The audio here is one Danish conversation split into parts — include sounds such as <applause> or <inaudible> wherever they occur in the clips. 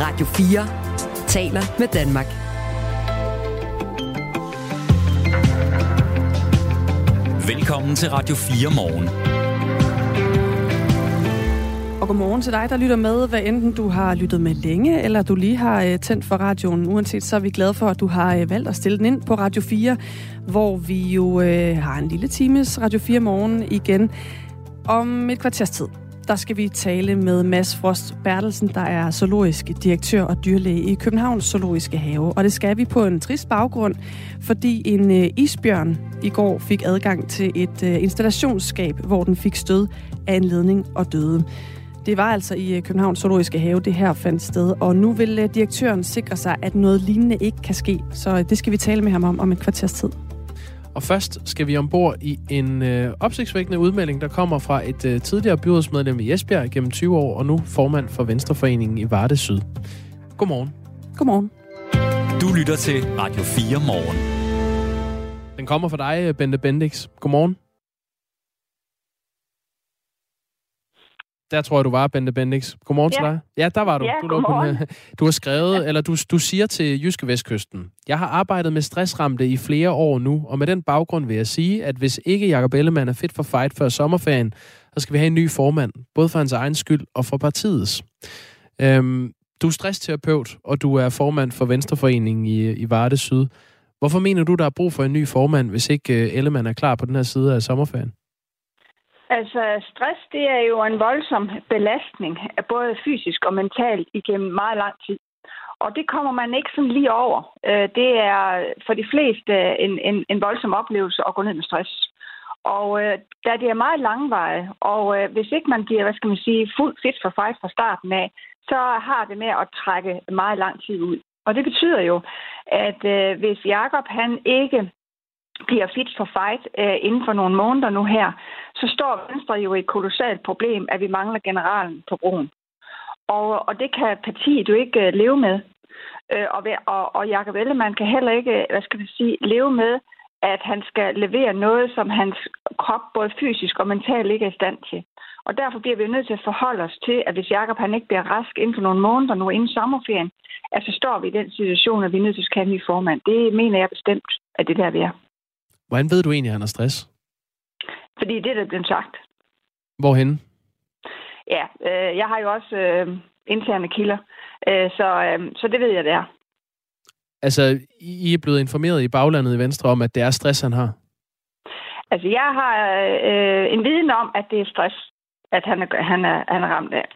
Radio 4 taler med Danmark. Velkommen til Radio 4 morgen. Og godmorgen til dig, der lytter med, hvad enten du har lyttet med længe, eller du lige har øh, tændt for radioen. Uanset så er vi glade for, at du har øh, valgt at stille den ind på Radio 4, hvor vi jo øh, har en lille times Radio 4 morgen igen om et kvarters tid der skal vi tale med Mads Frost Bertelsen, der er zoologisk direktør og dyrlæge i Københavns Zoologiske Have. Og det skal vi på en trist baggrund, fordi en øh, isbjørn i går fik adgang til et øh, installationsskab, hvor den fik stød af en ledning og døde. Det var altså i øh, Københavns Zoologiske Have, det her fandt sted, og nu vil direktøren sikre sig, at noget lignende ikke kan ske. Så det skal vi tale med ham om om et kvarters tid. Og først skal vi ombord i en øh, opsigtsvækkende udmelding, der kommer fra et øh, tidligere byrådsmedlem i Esbjerg gennem 20 år, og nu formand for Venstreforeningen i Varde Syd. Godmorgen. Godmorgen. Du lytter til Radio 4 morgen. Den kommer fra dig, Bente Bendix. Godmorgen. Der tror jeg, du var, Bente Bendix. Godmorgen ja. til dig. Ja, der var du. Ja, du, godmorgen. <laughs> du har skrevet, eller du, du siger til Jyske Vestkysten, jeg har arbejdet med stressramte i flere år nu, og med den baggrund vil jeg sige, at hvis ikke Jacob Ellemann er fit for fight før sommerferien, så skal vi have en ny formand, både for hans egen skyld og for partiets. Øhm, du er stressterapeut, og du er formand for Venstreforeningen i, i Varde Syd. Hvorfor mener du, der er brug for en ny formand, hvis ikke øh, Ellemann er klar på den her side af sommerferien? Altså, stress, det er jo en voldsom belastning, både fysisk og mentalt, igennem meget lang tid. Og det kommer man ikke sådan lige over. Øh, det er for de fleste en, en, en voldsom oplevelse at gå ned med stress. Og øh, da det er meget langveje, og øh, hvis ikke man bliver, hvad skal man sige, fuld fit for fight fra starten af, så har det med at trække meget lang tid ud. Og det betyder jo, at øh, hvis Jakob han ikke bliver fit for fight øh, inden for nogle måneder nu her, så står Venstre jo i et kolossalt problem, at vi mangler generalen på broen. Og, og det kan partiet jo ikke øh, leve med. Øh, og, og, og Jacob Ellemann kan heller ikke, øh, hvad skal vi sige, leve med, at han skal levere noget, som hans krop både fysisk og mentalt ikke er i stand til. Og derfor bliver vi nødt til at forholde os til, at hvis Jacob han ikke bliver rask inden for nogle måneder nu inden sommerferien, at så står vi i den situation, at vi er nødt til at have en ny formand. Det mener jeg bestemt, at det der vi er. Hvordan ved du egentlig, at han har stress? Fordi det er der blevet sagt. Hvorhen? Ja, øh, jeg har jo også øh, interne kilder, øh, så, øh, så det ved jeg, det er. Altså, I er blevet informeret i baglandet i Venstre om, at det er stress, han har? Altså, jeg har øh, en viden om, at det er stress, at han er, han er, han er ramt af.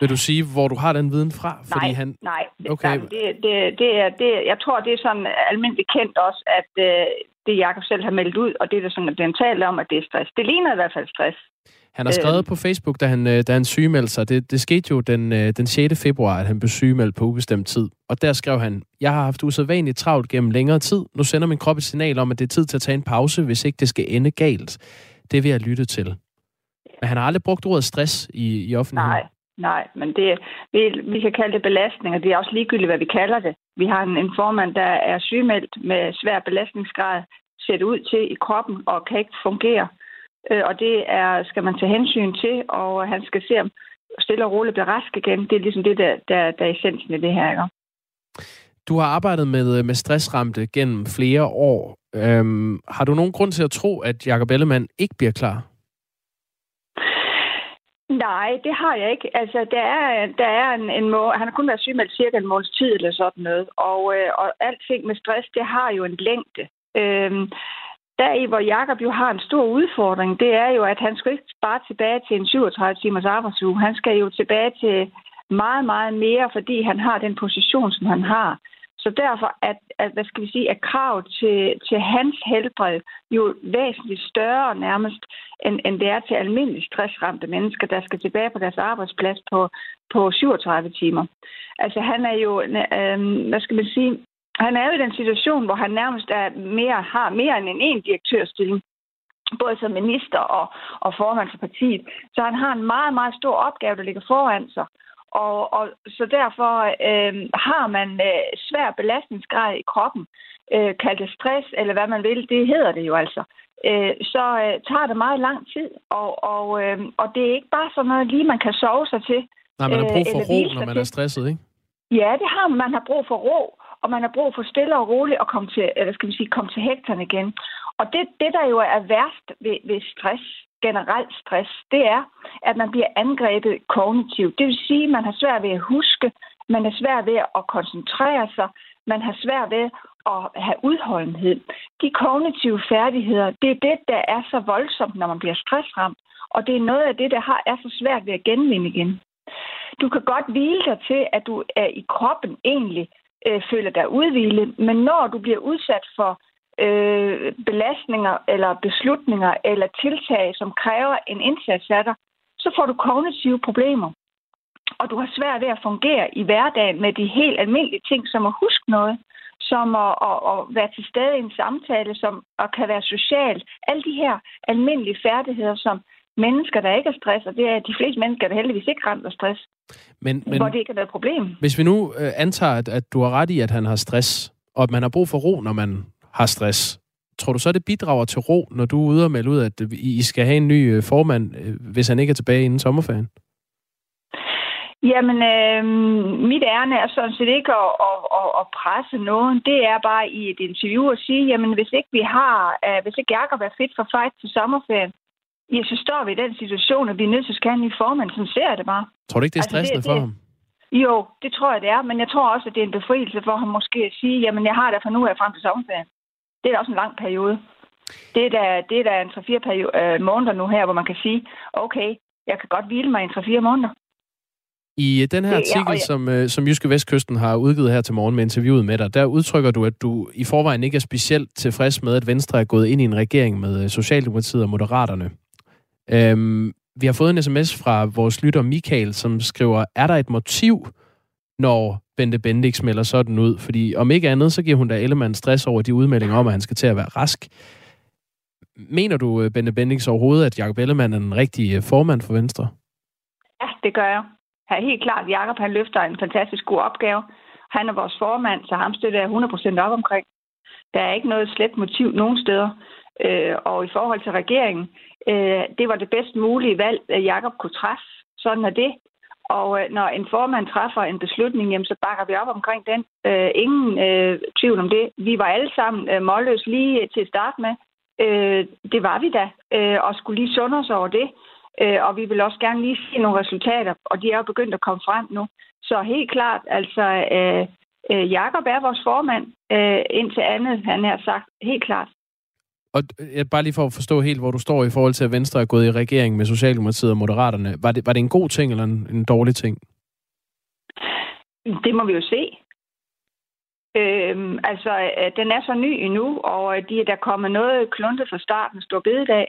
Vil du sige, hvor du har den viden fra? Fordi nej, han... nej. Okay. nej det, det, det er, det, jeg tror, det er sådan almindeligt kendt også, at øh, det Jakob selv har meldt ud, og det er der sådan, at den taler om, at det er stress. Det ligner i hvert fald stress. Han har skrevet øh, på Facebook, da han, øh, da han sygemeldte sig. Det, det skete jo den, øh, den 6. februar, at han blev sygemeldt på ubestemt tid. Og der skrev han, jeg har haft usædvanligt travlt gennem længere tid. Nu sender min krop et signal om, at det er tid til at tage en pause, hvis ikke det skal ende galt. Det vil jeg lytte til. Men han har aldrig brugt ordet stress i, i offentligheden. Nej, nej, men det, vi, vi kan kalde det belastning, og det er også ligegyldigt, hvad vi kalder det. Vi har en, en formand, der er sygemeldt med svær belastningsgrad, ser det ud til i kroppen og kan ikke fungere. Øh, og det er, skal man tage hensyn til, og han skal se, om stille og roligt bliver rask igen. Det er ligesom det, der, der, der er essensen i det her. Ikke? Du har arbejdet med, øh, med stressramte gennem flere år. Øhm, har du nogen grund til at tro, at Jacob Ellemann ikke bliver klar? Nej, det har jeg ikke. Altså, der er, der er en, en må... Han har kun været sygemeldt cirka en måneds tid eller sådan noget. Og, øh, og alting med stress, det har jo en længde. Øhm, der i, hvor Jakob jo har en stor udfordring, det er jo, at han skal ikke bare tilbage til en 37 timers arbejdsuge. Han skal jo tilbage til meget, meget mere, fordi han har den position, som han har. Så derfor at, at hvad skal vi sige, at krav til, til hans helbred jo væsentligt større nærmest, end, end det er til almindeligt stressramte mennesker, der skal tilbage på deres arbejdsplads på, på 37 timer. Altså han er jo, øh, hvad skal man sige, han er jo i den situation, hvor han nærmest er mere, har mere end en en direktørstilling både som minister og, og formand for partiet. Så han har en meget, meget stor opgave, der ligger foran sig. Og, og så derfor øh, har man øh, svær belastningsgrad i kroppen, øh, kaldt det stress, eller hvad man vil, det hedder det jo altså. Øh, så øh, tager det meget lang tid, og, og, øh, og det er ikke bare sådan noget lige, man kan sove sig til. Nej, man har brug for ro, når man er stresset, ikke? Ja, det har man. Man har brug for ro, og man har brug for stille og roligt at komme til, eller skal vi sige, komme til hektaren igen. Og det, det, der jo er værst ved, ved stress, generelt stress, det er, at man bliver angrebet kognitivt. Det vil sige, at man har svært ved at huske, man er svært ved at koncentrere sig, man har svært ved at have udholdenhed. De kognitive færdigheder, det er det, der er så voldsomt, når man bliver stressramt. Og det er noget af det, der har, er så svært ved at genvinde igen. Du kan godt hvile dig til, at du er i kroppen egentlig øh, føler dig udhvilet, men når du bliver udsat for øh, belastninger eller beslutninger eller tiltag, som kræver en indsats af dig, så får du kognitive problemer. Og du har svært ved at fungere i hverdagen med de helt almindelige ting, som at huske noget, som at, at, at være til stede i en samtale, som at kan være social. Alle de her almindelige færdigheder, som mennesker, der ikke er stress, og det er de fleste mennesker, der heldigvis ikke ramt af stress, men, men, hvor det ikke er noget problem. Hvis vi nu øh, antager, at, at du har ret i, at han har stress, og at man har brug for ro, når man har stress, tror du så, det bidrager til ro, når du er ude og melde ud, at I skal have en ny øh, formand, øh, hvis han ikke er tilbage inden sommerferien? Jamen, øh, mit ærne er sådan set ikke at, at, at, at presse nogen. Det er bare i et interview at sige, jamen hvis ikke vi har, uh, hvis ikke Jacob er fit for fight til sommerferien, ja, så står vi i den situation, at vi er nødt til at skære en ny formand. Sådan ser det bare. Tror du ikke, det er stressende altså, det, det, for ham? Jo, det tror jeg, det er. Men jeg tror også, at det er en befrielse for ham måske at sige, jamen jeg har det for nu her frem til sommerferien. Det er da også en lang periode. Det er da, det er da en 3-4 øh, måneder nu her, hvor man kan sige, okay, jeg kan godt hvile mig i 3-4 måneder. I den her artikel, ja, ja. som, øh, som Jyske Vestkysten har udgivet her til morgen med interviewet med dig, der udtrykker du, at du i forvejen ikke er specielt tilfreds med, at Venstre er gået ind i en regering med øh, Socialdemokratiet og Moderaterne. Øhm, vi har fået en sms fra vores lytter Michael, som skriver, er der et motiv, når Bente Bendix melder sådan ud? Fordi om ikke andet, så giver hun da Ellemann stress over de udmeldinger om, at han skal til at være rask. Mener du, øh, Bente Bendix overhovedet, at Jacob Ellemann er den rigtige øh, formand for Venstre? Ja, det gør jeg Ja, helt klart, Jakob Jacob han løfter en fantastisk god opgave. Han er vores formand, så ham støtter jeg 100% op omkring. Der er ikke noget slet motiv nogen steder. Øh, og i forhold til regeringen, øh, det var det bedst mulige valg, at Jacob kunne træffe. Sådan er det. Og øh, når en formand træffer en beslutning, jamen, så bakker vi op omkring den. Øh, ingen øh, tvivl om det. Vi var alle sammen øh, målløs lige til at starte med. Øh, det var vi da, øh, og skulle lige sunde os over det. Øh, og vi vil også gerne lige se nogle resultater, og de er jo begyndt at komme frem nu. Så helt klart, altså, øh, øh, Jakob er vores formand, øh, indtil andet, han har sagt, helt klart. Og øh, jeg bare lige for at forstå helt, hvor du står i forhold til, at Venstre er gået i regering med Socialdemokratiet og Moderaterne. Var det, var det en god ting eller en, en dårlig ting? Det må vi jo se. Øhm, altså, øh, den er så ny endnu, og øh, de, der kommet noget kluntet fra starten, stor bededag.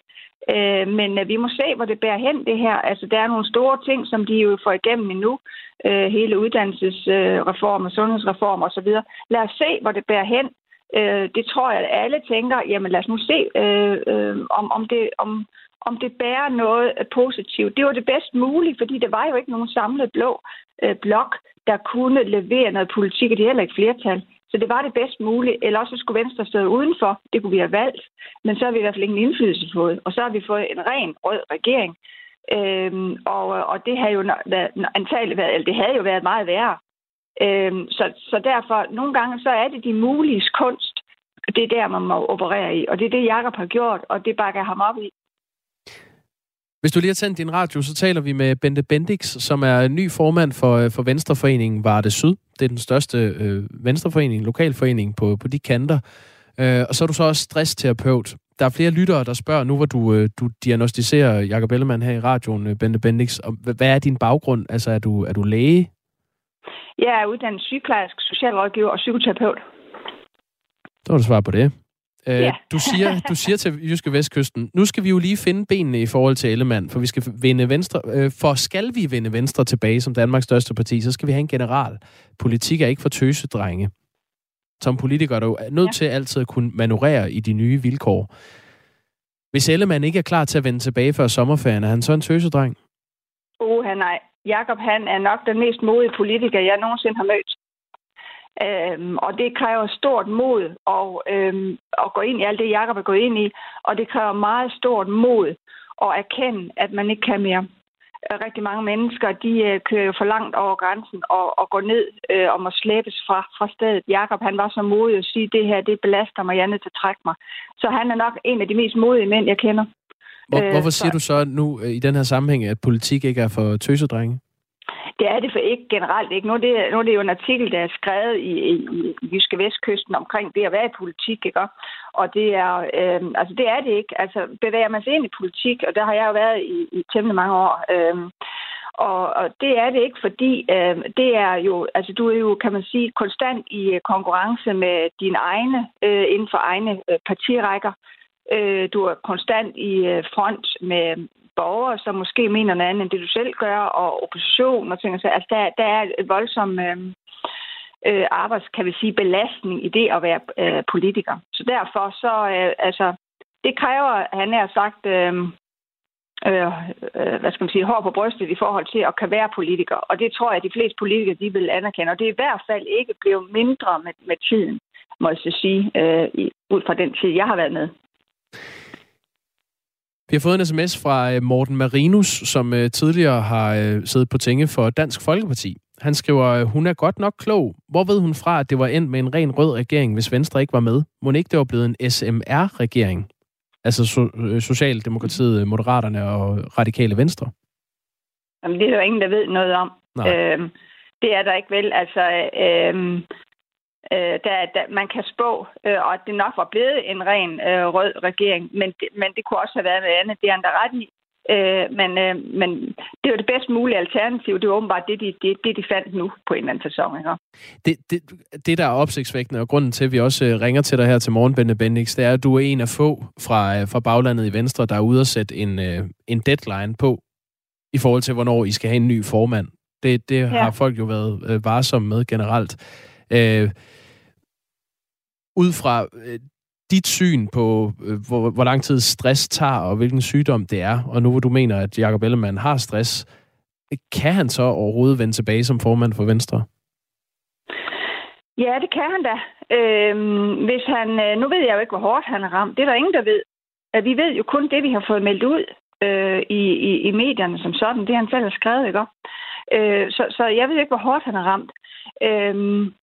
Øh, men vi må se, hvor det bærer hen, det her. Altså, der er nogle store ting, som de jo får igennem endnu. Øh, hele uddannelsesreform og sundhedsreform osv. Lad os se, hvor det bærer hen. Øh, det tror jeg, at alle tænker, jamen lad os nu se, øh, øh, om, om, det, om, om det bærer noget positivt. Det var det bedst mulige, fordi der var jo ikke nogen samlet blå øh, blok, der kunne levere noget politik, og det er heller ikke flertal. Så det var det bedst mulige. Eller også skulle Venstre stå udenfor. Det kunne vi have valgt. Men så har vi i hvert fald ingen indflydelse på. Og så har vi fået en ren rød regering. Øhm, og, og det har jo været, antageligt været, eller det havde jo været meget værre. Øhm, så, så derfor, nogle gange, så er det de mulige kunst. Det er der, man må operere i. Og det er det, Jakob har gjort, og det bakker ham op i. Hvis du lige har tændt din radio, så taler vi med Bente Bendix, som er ny formand for, øh, for Venstreforeningen Varde Syd. Det er den største øh, venstreforening, lokalforening på, på de kanter. Øh, og så er du så også stressterapeut. Der er flere lyttere, der spørger nu, hvor du, øh, du diagnostiserer Jakob Ellemann her i radioen, øh, Bente Bendix. Og hvad er din baggrund? Altså, er du, er du læge? Jeg er uddannet sygeplejersk, socialrådgiver og psykoterapeut. Så var du svar på det. Øh, ja. du, siger, du siger til Jyske Vestkysten, nu skal vi jo lige finde benene i forhold til Ellemann, for vi skal vinde Venstre. Øh, for skal vi vinde Venstre tilbage som Danmarks største parti, så skal vi have en general. Politik er ikke for tøsedrenge. Som politiker er du nødt ja. til altid at kunne manøvrere i de nye vilkår. Hvis Ellemann ikke er klar til at vende tilbage før sommerferien, er han så en tøsedreng? Uha, nej. Jakob han er nok den mest modige politiker, jeg nogensinde har mødt. Øhm, og det kræver stort mod og, øhm, at gå ind i alt det, Jakob er gået ind i. Og det kræver meget stort mod at erkende, at man ikke kan mere. Øh, rigtig mange mennesker, de øh, kører jo for langt over grænsen og, og går ned øh, og må slæbes fra, fra stedet. Jakob han var så modig at sige, det her, det belaster mig, jeg er nødt til at trække mig. Så han er nok en af de mest modige mænd, jeg kender. Hvor, øh, hvorfor siger så... du så nu øh, i den her sammenhæng, at politik ikke er for tøsedrenge? Det er det for ikke generelt ikke. Nu er det, nu er det jo en artikel, der er skrevet i, i, i Jyske Vestkysten omkring det at være i politik, ikke? Og det er, øh, altså det er det ikke. Altså bevæger man sig ind i politik, og der har jeg jo været i, i temmelig mange år, øh, og, og det er det ikke, fordi øh, det er jo, altså du er jo, kan man sige, konstant i øh, konkurrence med dine egne øh, inden for egne øh, partirækker. Øh, du er konstant i øh, front med borgere, som måske mener noget andet, end det du selv gør, og opposition og ting. Så, altså, der, der er et voldsomt øh, øh, arbejds, kan vi sige, belastning i det at være øh, politiker. Så derfor så, øh, altså, det kræver, han har sagt, øh, øh, øh, hvad skal man sige, hår på brystet i forhold til at kan være politiker. Og det tror jeg, at de fleste politikere, de vil anerkende. Og det er i hvert fald ikke blevet mindre med, med tiden, må jeg så sige, øh, ud fra den tid, jeg har været med. Vi har fået en sms fra øh, Morten Marinus, som øh, tidligere har øh, siddet på tinge for Dansk Folkeparti. Han skriver, hun er godt nok klog. Hvor ved hun fra, at det var endt med en ren rød regering, hvis Venstre ikke var med? Må ikke det var blevet en SMR-regering? Altså so- Socialdemokratiet, Moderaterne og Radikale Venstre? Jamen, det er der ingen, der ved noget om. Øhm, det er der ikke vel. Altså, øhm, øh, der, der, man kan spå, øh, og at det nok var blevet en ren øh, rød regering, men det, men det kunne også have været noget andet. Det er han ret i. Øh, men, øh, men det var det bedst mulige alternativ. Det var åbenbart det, de, det, det, de fandt nu på en eller anden sæson. Ikke? Det, det, det, der er opsigtsvækkende, og grunden til, at vi også øh, ringer til dig her til morgen, Bente Bendix, det er, at du er en af få fra, øh, fra baglandet i Venstre, der er ude at sætte en, øh, en deadline på, i forhold til, hvornår I skal have en ny formand. Det, det ja. har folk jo været varsomme med generelt. Øh, ud fra øh, dit syn på, øh, hvor, hvor lang tid stress tager, og hvilken sygdom det er, og nu hvor du mener, at Jacob Ellemann har stress, kan han så overhovedet vende tilbage som formand for Venstre? Ja, det kan han da. Øhm, hvis han, øh, nu ved jeg jo ikke, hvor hårdt han er ramt. Det er der ingen, der ved. Vi ved jo kun det, vi har fået meldt ud øh, i, i, i medierne som sådan. Det han selv har skrevet, ikke? Øh, så, så jeg ved ikke, hvor hårdt han er ramt. Øhm,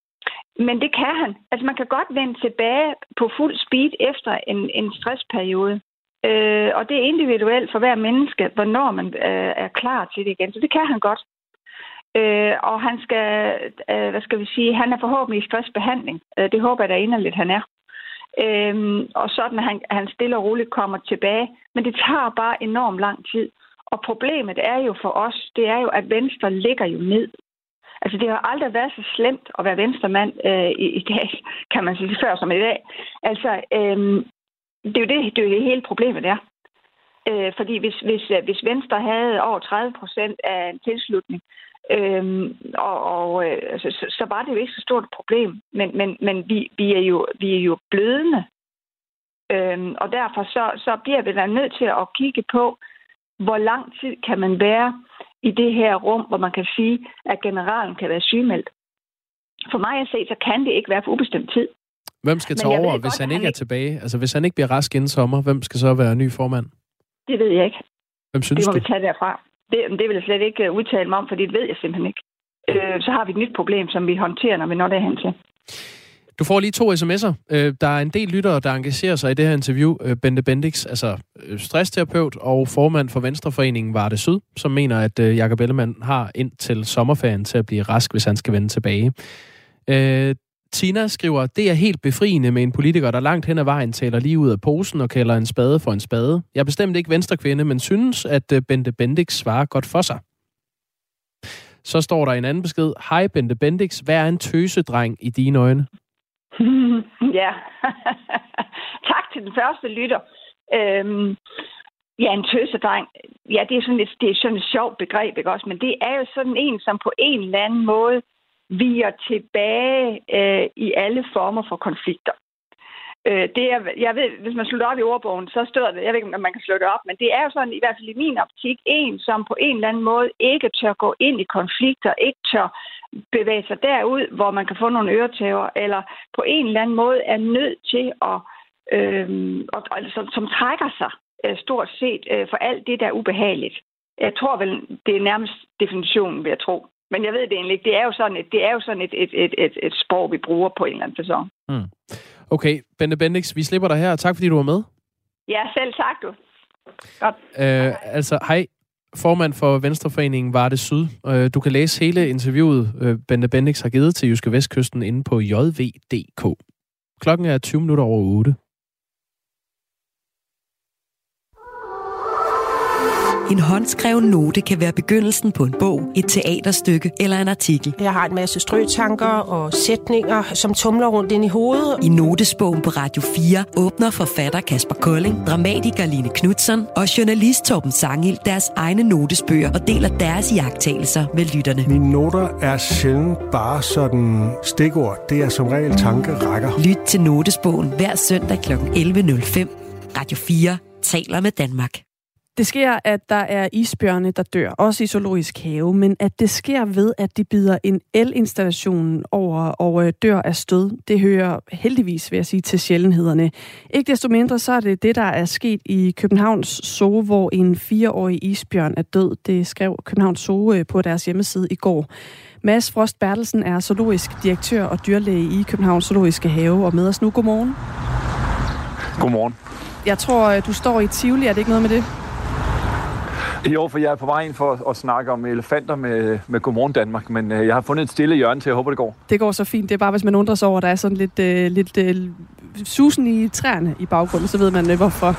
men det kan han. Altså man kan godt vende tilbage på fuld speed efter en, en stressperiode. Øh, og det er individuelt for hver menneske, hvornår man øh, er klar til det igen. Så det kan han godt. Øh, og han skal, øh, hvad skal vi sige, han er forhåbentlig i stressbehandling. Øh, det håber jeg da inderligt, han er. Øh, og sådan, at han, han stille og roligt kommer tilbage. Men det tager bare enormt lang tid. Og problemet er jo for os, det er jo, at Venstre ligger jo ned. Altså, det har aldrig været så slemt at være venstremand øh, i, i dag, kan man sige, før som i dag. Altså, øh, det, er jo det, det er jo det hele problemet er. Øh, fordi hvis, hvis, øh, hvis Venstre havde over 30 procent af en tilslutning, øh, og, og øh, altså, så, så var det jo ikke så stort et problem. Men, men, men vi, vi, er jo, vi er jo blødende. Øh, og derfor så, så bliver vi da nødt til at kigge på, hvor lang tid kan man være i det her rum, hvor man kan sige, at generalen kan være sygemeldt. For mig at se, så kan det ikke være for ubestemt tid. Hvem skal tage over, hvis han ikke er tilbage? Altså, hvis han ikke bliver rask inden sommer, hvem skal så være ny formand? Det ved jeg ikke. Hvem synes det må du? vi tage derfra. Det, det vil jeg slet ikke øh, udtale mig om, for det ved jeg simpelthen ikke. Øh, så har vi et nyt problem, som vi håndterer, når vi når derhen til. Du får lige to sms'er. Øh, der er en del lyttere, der engagerer sig i det her interview. Øh, Bente Bendix, altså øh, stressterapeut og formand for Venstreforeningen Varde Syd, som mener, at øh, Jakob Ellemann har ind til sommerferien til at blive rask, hvis han skal vende tilbage. Øh, Tina skriver, det er helt befriende med en politiker, der langt hen ad vejen taler lige ud af posen og kalder en spade for en spade. Jeg er bestemt ikke venstrekvinde, men synes, at Bente Bendix svarer godt for sig. Så står der en anden besked. Hej Bente Bendix, hvad er en tøsedreng i dine øjne? <laughs> ja, <laughs> tak til den første lytter. Øhm, ja, en tøsedreng. Ja, det er sådan et, det er sådan et sjovt begreb, ikke også? Men det er jo sådan en, som på en eller anden måde viger tilbage øh, i alle former for konflikter. Øh, det er, jeg ved, hvis man slutter op i ordbogen, så står det, jeg ved ikke, om man kan slå det op, men det er jo sådan, i hvert fald i min optik, en, som på en eller anden måde ikke tør gå ind i konflikter, ikke tør bevæge sig derud, hvor man kan få nogle øretæver, eller på en eller anden måde er nødt til at, øh, og, som, som trækker sig øh, stort set øh, for alt det, der er ubehageligt. Jeg tror vel, det er nærmest definitionen, vil jeg tro. Men jeg ved det egentlig ikke. Det er jo sådan et, det er jo sådan et, et, et, et, et sprog, vi bruger på en eller anden fasong. Mm. Okay, Bente Bendix, vi slipper dig her. Tak fordi du var med. Ja, selv tak du. Godt. Øh, altså, hej. Formand for Venstreforeningen Varde Syd. Øh, du kan læse hele interviewet, øh, Bente Bendix har givet til Jyske Vestkysten inde på jv.dk. Klokken er 20 minutter over 8. En håndskreven note kan være begyndelsen på en bog, et teaterstykke eller en artikel. Jeg har en masse strøtanker og sætninger, som tumler rundt ind i hovedet. I notesbogen på Radio 4 åbner forfatter Kasper Kolding, dramatiker Line Knudsen og journalist Torben Sangil deres egne notesbøger og deler deres iagttagelser med lytterne. Mine noter er sjældent bare sådan stikord. Det er som regel tankerækker. Lyt til notesbogen hver søndag kl. 11.05. Radio 4 taler med Danmark. Det sker, at der er isbjørne, der dør, også i zoologisk have, men at det sker ved, at de bider en elinstallation over og øh, dør af stød, det hører heldigvis, vil jeg sige, til sjældenhederne. Ikke desto mindre, så er det det, der er sket i Københavns Zoo, hvor en fireårig isbjørn er død. Det skrev Københavns Zoo øh, på deres hjemmeside i går. Mads Frost Bertelsen er zoologisk direktør og dyrlæge i Københavns Zoologiske Have, og med os nu. Godmorgen. Godmorgen. Jeg tror, øh, du står i Tivoli. Er det ikke noget med det? Jo, for jeg er på vej ind for at snakke om elefanter med, med Godmorgen Danmark, men øh, jeg har fundet et stille hjørne til, jeg håber, det går. Det går så fint. Det er bare, hvis man undrer sig over, at der er sådan lidt, øh, lidt øh, susen i træerne i baggrunden, så ved man øh, hvorfor.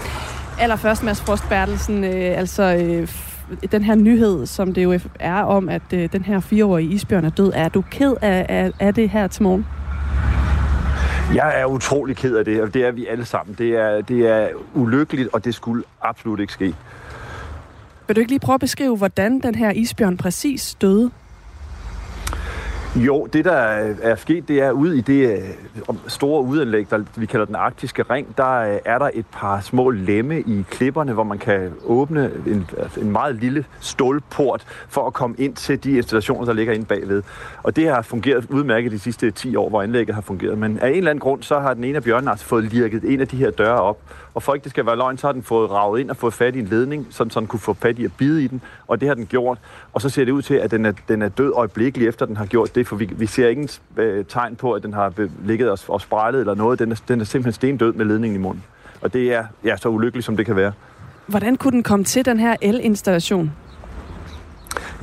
Allerførst, Mads Frost Bertelsen, øh, altså øh, den her nyhed, som det jo er om, at øh, den her fireårige isbjørn er død, er du ked af, af, af det her til morgen? Jeg er utrolig ked af det, og det er vi alle sammen. Det er, det er ulykkeligt, og det skulle absolut ikke ske. Vil du ikke lige prøve at beskrive, hvordan den her isbjørn præcis døde? Jo, det der er sket, det er ude i det øh, store udanlæg, der vi kalder den arktiske ring, der øh, er der et par små lemme i klipperne, hvor man kan åbne en, altså en meget lille stålport for at komme ind til de installationer, der ligger inde bagved. Og det har fungeret udmærket de sidste 10 år, hvor anlægget har fungeret. Men af en eller anden grund, så har den ene af bjørnene altså fået lirket en af de her døre op. Og for ikke det skal være løgn, så har den fået ravet ind og fået fat i en ledning, så den kunne få fat i at bide i den. Og det har den gjort. Og så ser det ud til, at den er, den er død øjeblikkeligt efter, den har gjort det, for vi, vi ser ingen øh, tegn på, at den har ligget og, og sprejlet eller noget. Den er, den er simpelthen stendød med ledningen i munden. Og det er ja, så ulykkeligt, som det kan være. Hvordan kunne den komme til den her elinstallation?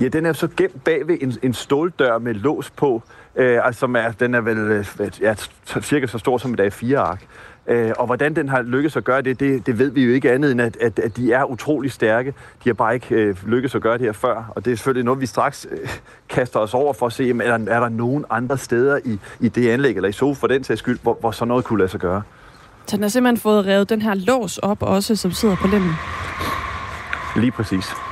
Ja, den er så gemt bag ved en, en ståldør med lås på, øh, altså, som er, den er vel øh, ja, cirka så stor som et A4-ark. Øh, og hvordan den har lykkes at gøre det, det, det ved vi jo ikke andet end, at, at, at de er utrolig stærke. De har bare ikke øh, lykkes at gøre det her før. Og det er selvfølgelig noget, vi straks øh, kaster os over for at se, jamen, er, der, er der nogen andre steder i, i det anlæg, eller i SOF for den sags skyld, hvor, hvor sådan noget kunne lade sig gøre. Så den har simpelthen fået revet den her lås op også, som sidder på lemmen? Lige præcis.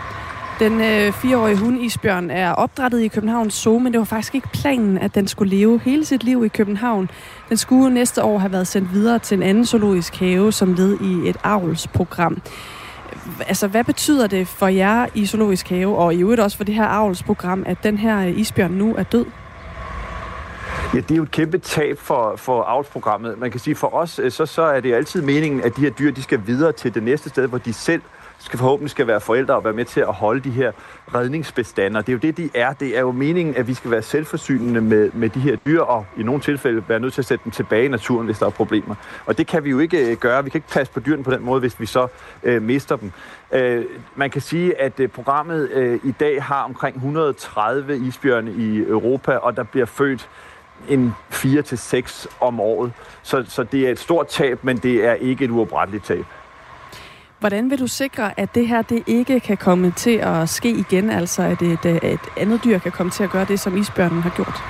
Den øh, fireårige hundisbjørn er opdrettet i Københavns Zoo, men det var faktisk ikke planen, at den skulle leve hele sit liv i København. Den skulle næste år have været sendt videre til en anden zoologisk have som led i et avlsprogram. Altså, hvad betyder det for jer i zoologisk have, og i øvrigt også for det her avlsprogram, at den her isbjørn nu er død? Ja, det er jo et kæmpe tab for, for avlsprogrammet. Man kan sige, for os, øh, så, så er det altid meningen, at de her dyr, de skal videre til det næste sted, hvor de selv skal forhåbentlig skal være forældre og være med til at holde de her redningsbestander. Det er jo det, de er. Det er jo meningen, at vi skal være selvforsynende med, med de her dyr, og i nogle tilfælde være nødt til at sætte dem tilbage i naturen, hvis der er problemer. Og det kan vi jo ikke øh, gøre. Vi kan ikke passe på dyrene på den måde, hvis vi så øh, mister dem. Øh, man kan sige, at øh, programmet øh, i dag har omkring 130 isbjørne i Europa, og der bliver født en 4 til 6 om året. Så, så det er et stort tab, men det er ikke et uopretteligt tab. Hvordan vil du sikre, at det her det ikke kan komme til at ske igen, altså at et, et andet dyr kan komme til at gøre det, som isbjørnen har gjort?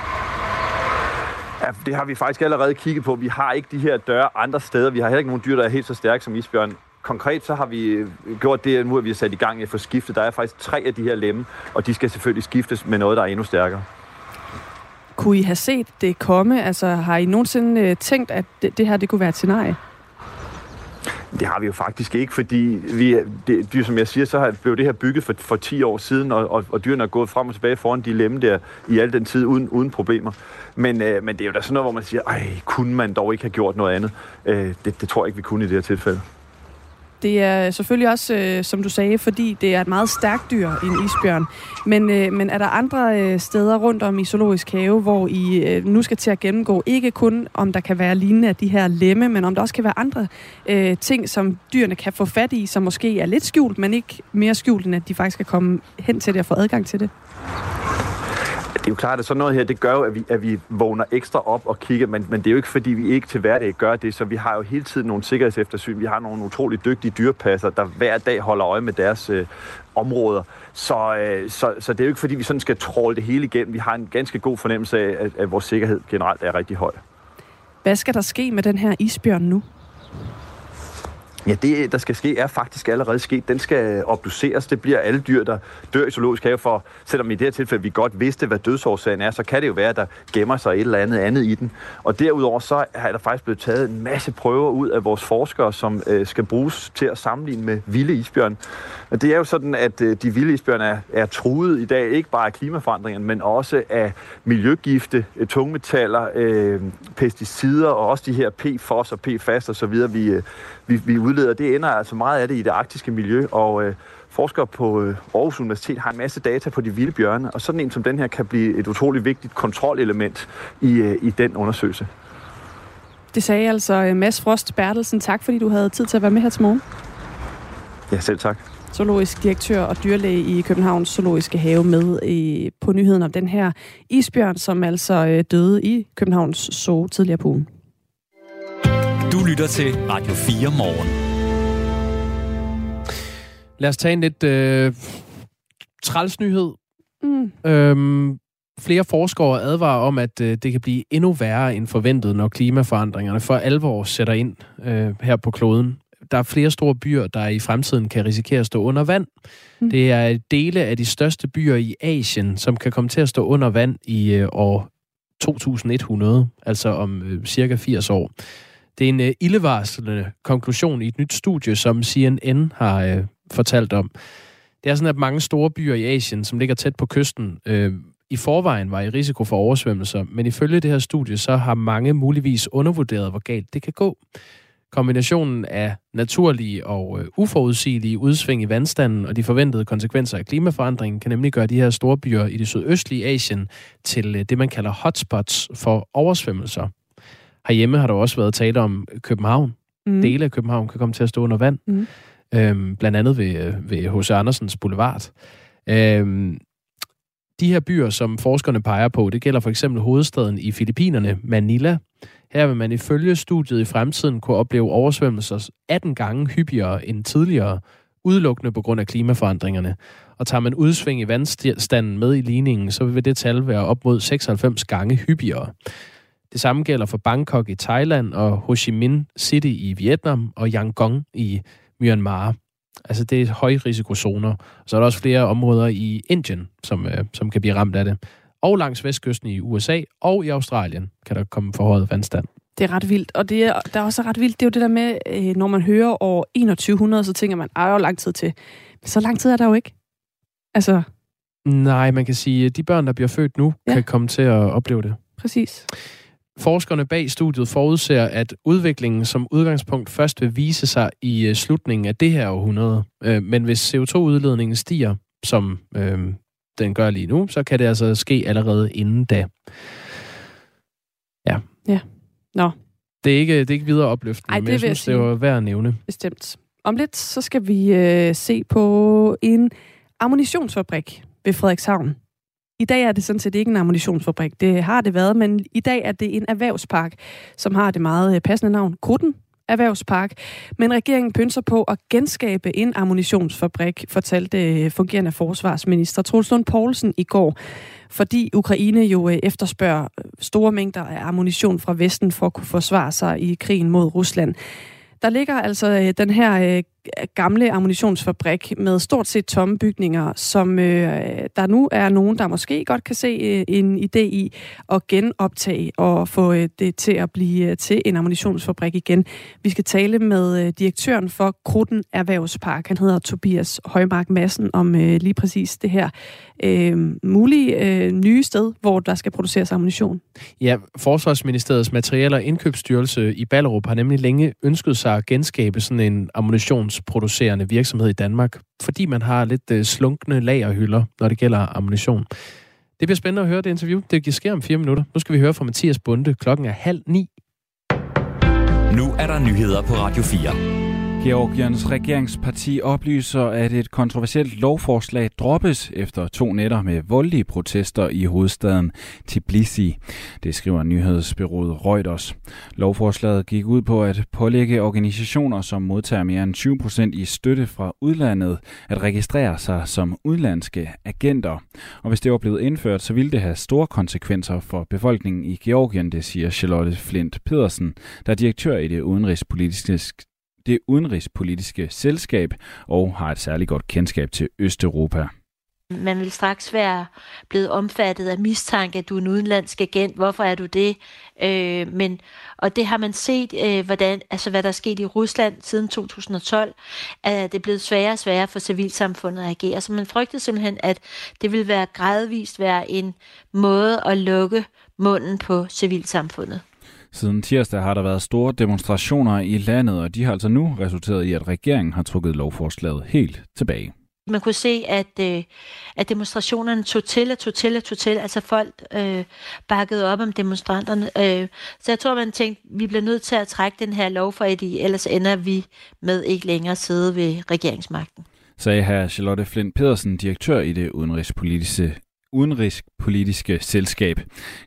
Ja, det har vi faktisk allerede kigget på. Vi har ikke de her døre andre steder. Vi har heller ikke nogen dyr, der er helt så stærke som isbjørn. Konkret så har vi gjort det, nu at vi har sat i gang få skiftet. Der er faktisk tre af de her lemme, og de skal selvfølgelig skiftes med noget, der er endnu stærkere. Kunne I have set det komme? Altså har I nogensinde øh, tænkt, at det, det her det kunne være et scenarie? Det har vi jo faktisk ikke, fordi vi, det, det, som jeg siger, så har, blev det her bygget for, for 10 år siden, og, og, og dyrene er gået frem og tilbage foran de lemme der i al den tid uden, uden problemer. Men, øh, men det er jo da sådan noget, hvor man siger, ej, kunne man dog ikke have gjort noget andet? Øh, det, det tror jeg ikke, vi kunne i det her tilfælde. Det er selvfølgelig også, øh, som du sagde, fordi det er et meget stærkt dyr, en isbjørn. Men, øh, men er der andre øh, steder rundt om i Zoologisk Have, hvor I øh, nu skal til at gennemgå, ikke kun om der kan være lignende af de her lemme, men om der også kan være andre øh, ting, som dyrene kan få fat i, som måske er lidt skjult, men ikke mere skjult, end at de faktisk kan komme hen til det og få adgang til det? Det er jo klart, at sådan noget her, det gør jo, at vi, at vi vågner ekstra op og kigger, men, men det er jo ikke, fordi vi ikke til hverdag gør det, så vi har jo hele tiden nogle sikkerhedseftersyn. Vi har nogle utrolig dygtige dyrepasser, der hver dag holder øje med deres øh, områder. Så, øh, så, så det er jo ikke, fordi vi sådan skal tråle det hele igennem. Vi har en ganske god fornemmelse af, at, at vores sikkerhed generelt er rigtig høj. Hvad skal der ske med den her isbjørn nu? Ja, det, der skal ske, er faktisk allerede sket. Den skal obduceres. Det bliver alle dyr, der dør i zoologisk have, for selvom i det her tilfælde vi godt vidste, hvad dødsårsagen er, så kan det jo være, at der gemmer sig et eller andet andet i den. Og derudover så er der faktisk blevet taget en masse prøver ud af vores forskere, som øh, skal bruges til at sammenligne med vilde isbjørn. Og det er jo sådan, at øh, de vilde isbjørn er, er truet i dag, ikke bare af klimaforandringerne, men også af miljøgifte, øh, tungmetaller, øh, pesticider og også de her PFOS og PFAS og videre, vi, øh, vi, vi udleder. Det ender altså meget af det i det arktiske miljø, og øh, forskere på øh, Aarhus Universitet har en masse data på de vilde bjørne, og sådan en som den her kan blive et utroligt vigtigt kontrolelement i, øh, i den undersøgelse. Det sagde altså øh, Mads Frost Bertelsen. Tak, fordi du havde tid til at være med her til morgen. Ja, selv tak. Zoologisk direktør og dyrlæge i Københavns Zoologiske Have med i, på nyheden om den her isbjørn, som altså øh, døde i Københavns Zoo tidligere på ugen. Du lytter til Radio 4 morgen. Lad os tage en lidt øh, træls nyhed. Mm. Øhm, flere forskere advarer om, at øh, det kan blive endnu værre end forventet, når klimaforandringerne for alvor sætter ind øh, her på kloden. Der er flere store byer, der i fremtiden kan risikere at stå under vand. Mm. Det er dele af de største byer i Asien, som kan komme til at stå under vand i øh, år 2100, altså om øh, cirka 80 år. Det er en øh, ildevarslende konklusion i et nyt studie, som CNN har øh, fortalt om. Det er sådan, at mange store byer i Asien, som ligger tæt på kysten, øh, i forvejen var i risiko for oversvømmelser, men ifølge det her studie, så har mange muligvis undervurderet, hvor galt det kan gå. Kombinationen af naturlige og øh, uforudsigelige udsving i vandstanden og de forventede konsekvenser af klimaforandringen kan nemlig gøre de her store byer i det sydøstlige Asien til øh, det, man kalder hotspots for oversvømmelser. Herhjemme har der også været tale om København. Mm. Dele af København kan komme til at stå under vand. Mm. Øhm, blandt andet ved, øh, ved H.C. Andersens Boulevard. Øhm, de her byer, som forskerne peger på, det gælder for eksempel hovedstaden i Filippinerne, Manila. Her vil man ifølge studiet i fremtiden kunne opleve oversvømmelser 18 gange hyppigere end tidligere, udelukkende på grund af klimaforandringerne. Og tager man udsving i vandstanden med i ligningen, så vil det tal være op mod 96 gange hyppigere. Det samme gælder for Bangkok i Thailand og Ho Chi Minh City i Vietnam og Yangon i Myanmar. Altså det er højrisikozoner. Så er der også flere områder i Indien, som, øh, som kan blive ramt af det. Og langs vestkysten i USA og i Australien kan der komme forhøjet vandstand. Det er ret vildt, og det er, der er også ret vildt, det er jo det der med, øh, når man hører år 2100, så tænker man, ej, jo lang tid til. Men så lang tid er der jo ikke. Altså... Nej, man kan sige, at de børn, der bliver født nu, ja. kan komme til at opleve det. Præcis. Forskerne bag studiet forudser, at udviklingen som udgangspunkt først vil vise sig i øh, slutningen af det her århundrede. Øh, men hvis CO2-udledningen stiger, som øh, den gør lige nu, så kan det altså ske allerede inden da. Ja. Ja. Nå. Det er ikke, det er ikke videre opløftende, Ej, men jeg synes, det var værd at nævne. Bestemt. Om lidt, så skal vi øh, se på en ammunitionsfabrik ved Frederikshavn. I dag er det sådan set ikke en ammunitionsfabrik. Det har det været, men i dag er det en erhvervspark, som har det meget øh, passende navn, Krutten Erhvervspark. Men regeringen pynser på at genskabe en ammunitionsfabrik, fortalte øh, fungerende forsvarsminister Troels Lund Poulsen i går fordi Ukraine jo øh, efterspørger store mængder af ammunition fra Vesten for at kunne forsvare sig i krigen mod Rusland. Der ligger altså den her gamle ammunitionsfabrik med stort set tomme bygninger, som øh, der nu er nogen, der måske godt kan se øh, en idé i at genoptage og få øh, det til at blive øh, til en ammunitionsfabrik igen. Vi skal tale med øh, direktøren for Kruden Erhvervspark. Han hedder Tobias Højmark Madsen om øh, lige præcis det her øh, mulige øh, nye sted, hvor der skal produceres ammunition. Ja, Forsvarsministeriets Materiel- og Indkøbsstyrelse i Ballerup har nemlig længe ønsket sig at genskabe sådan en ammunitions ammunitionsproducerende virksomhed i Danmark, fordi man har lidt øh, slunkne lagerhylder, når det gælder ammunition. Det bliver spændende at høre det interview. Det sker om fire minutter. Nu skal vi høre fra Mathias Bunde. Klokken er halv ni. Nu er der nyheder på Radio 4. Georgiens regeringsparti oplyser, at et kontroversielt lovforslag droppes efter to nætter med voldelige protester i hovedstaden Tbilisi. Det skriver nyhedsbyrået Reuters. Lovforslaget gik ud på at pålægge organisationer, som modtager mere end 20 procent i støtte fra udlandet, at registrere sig som udlandske agenter. Og hvis det var blevet indført, så ville det have store konsekvenser for befolkningen i Georgien, det siger Charlotte Flint Pedersen, der er direktør i det udenrigspolitiske det udenrigspolitiske selskab og har et særligt godt kendskab til Østeuropa. Man vil straks være blevet omfattet af mistanke, at du er en udenlandsk agent. Hvorfor er du det? Øh, men, og det har man set, øh, hvordan, altså hvad der er sket i Rusland siden 2012, at det er blevet sværere og sværere for civilsamfundet at agere. Så man frygtede simpelthen, at det vil være gradvist være en måde at lukke munden på civilsamfundet. Siden tirsdag har der været store demonstrationer i landet, og de har altså nu resulteret i, at regeringen har trukket lovforslaget helt tilbage. Man kunne se, at, øh, at demonstrationerne tog til og tog til og tog til. Altså folk øh, bakkede op om demonstranterne. Øh, så jeg tror, man tænkte, vi bliver nødt til at trække den her lov for, at ellers ender vi med ikke længere sidde ved regeringsmagten sagde her Charlotte Flint Pedersen, direktør i det udenrigspolitiske udenrigspolitiske selskab.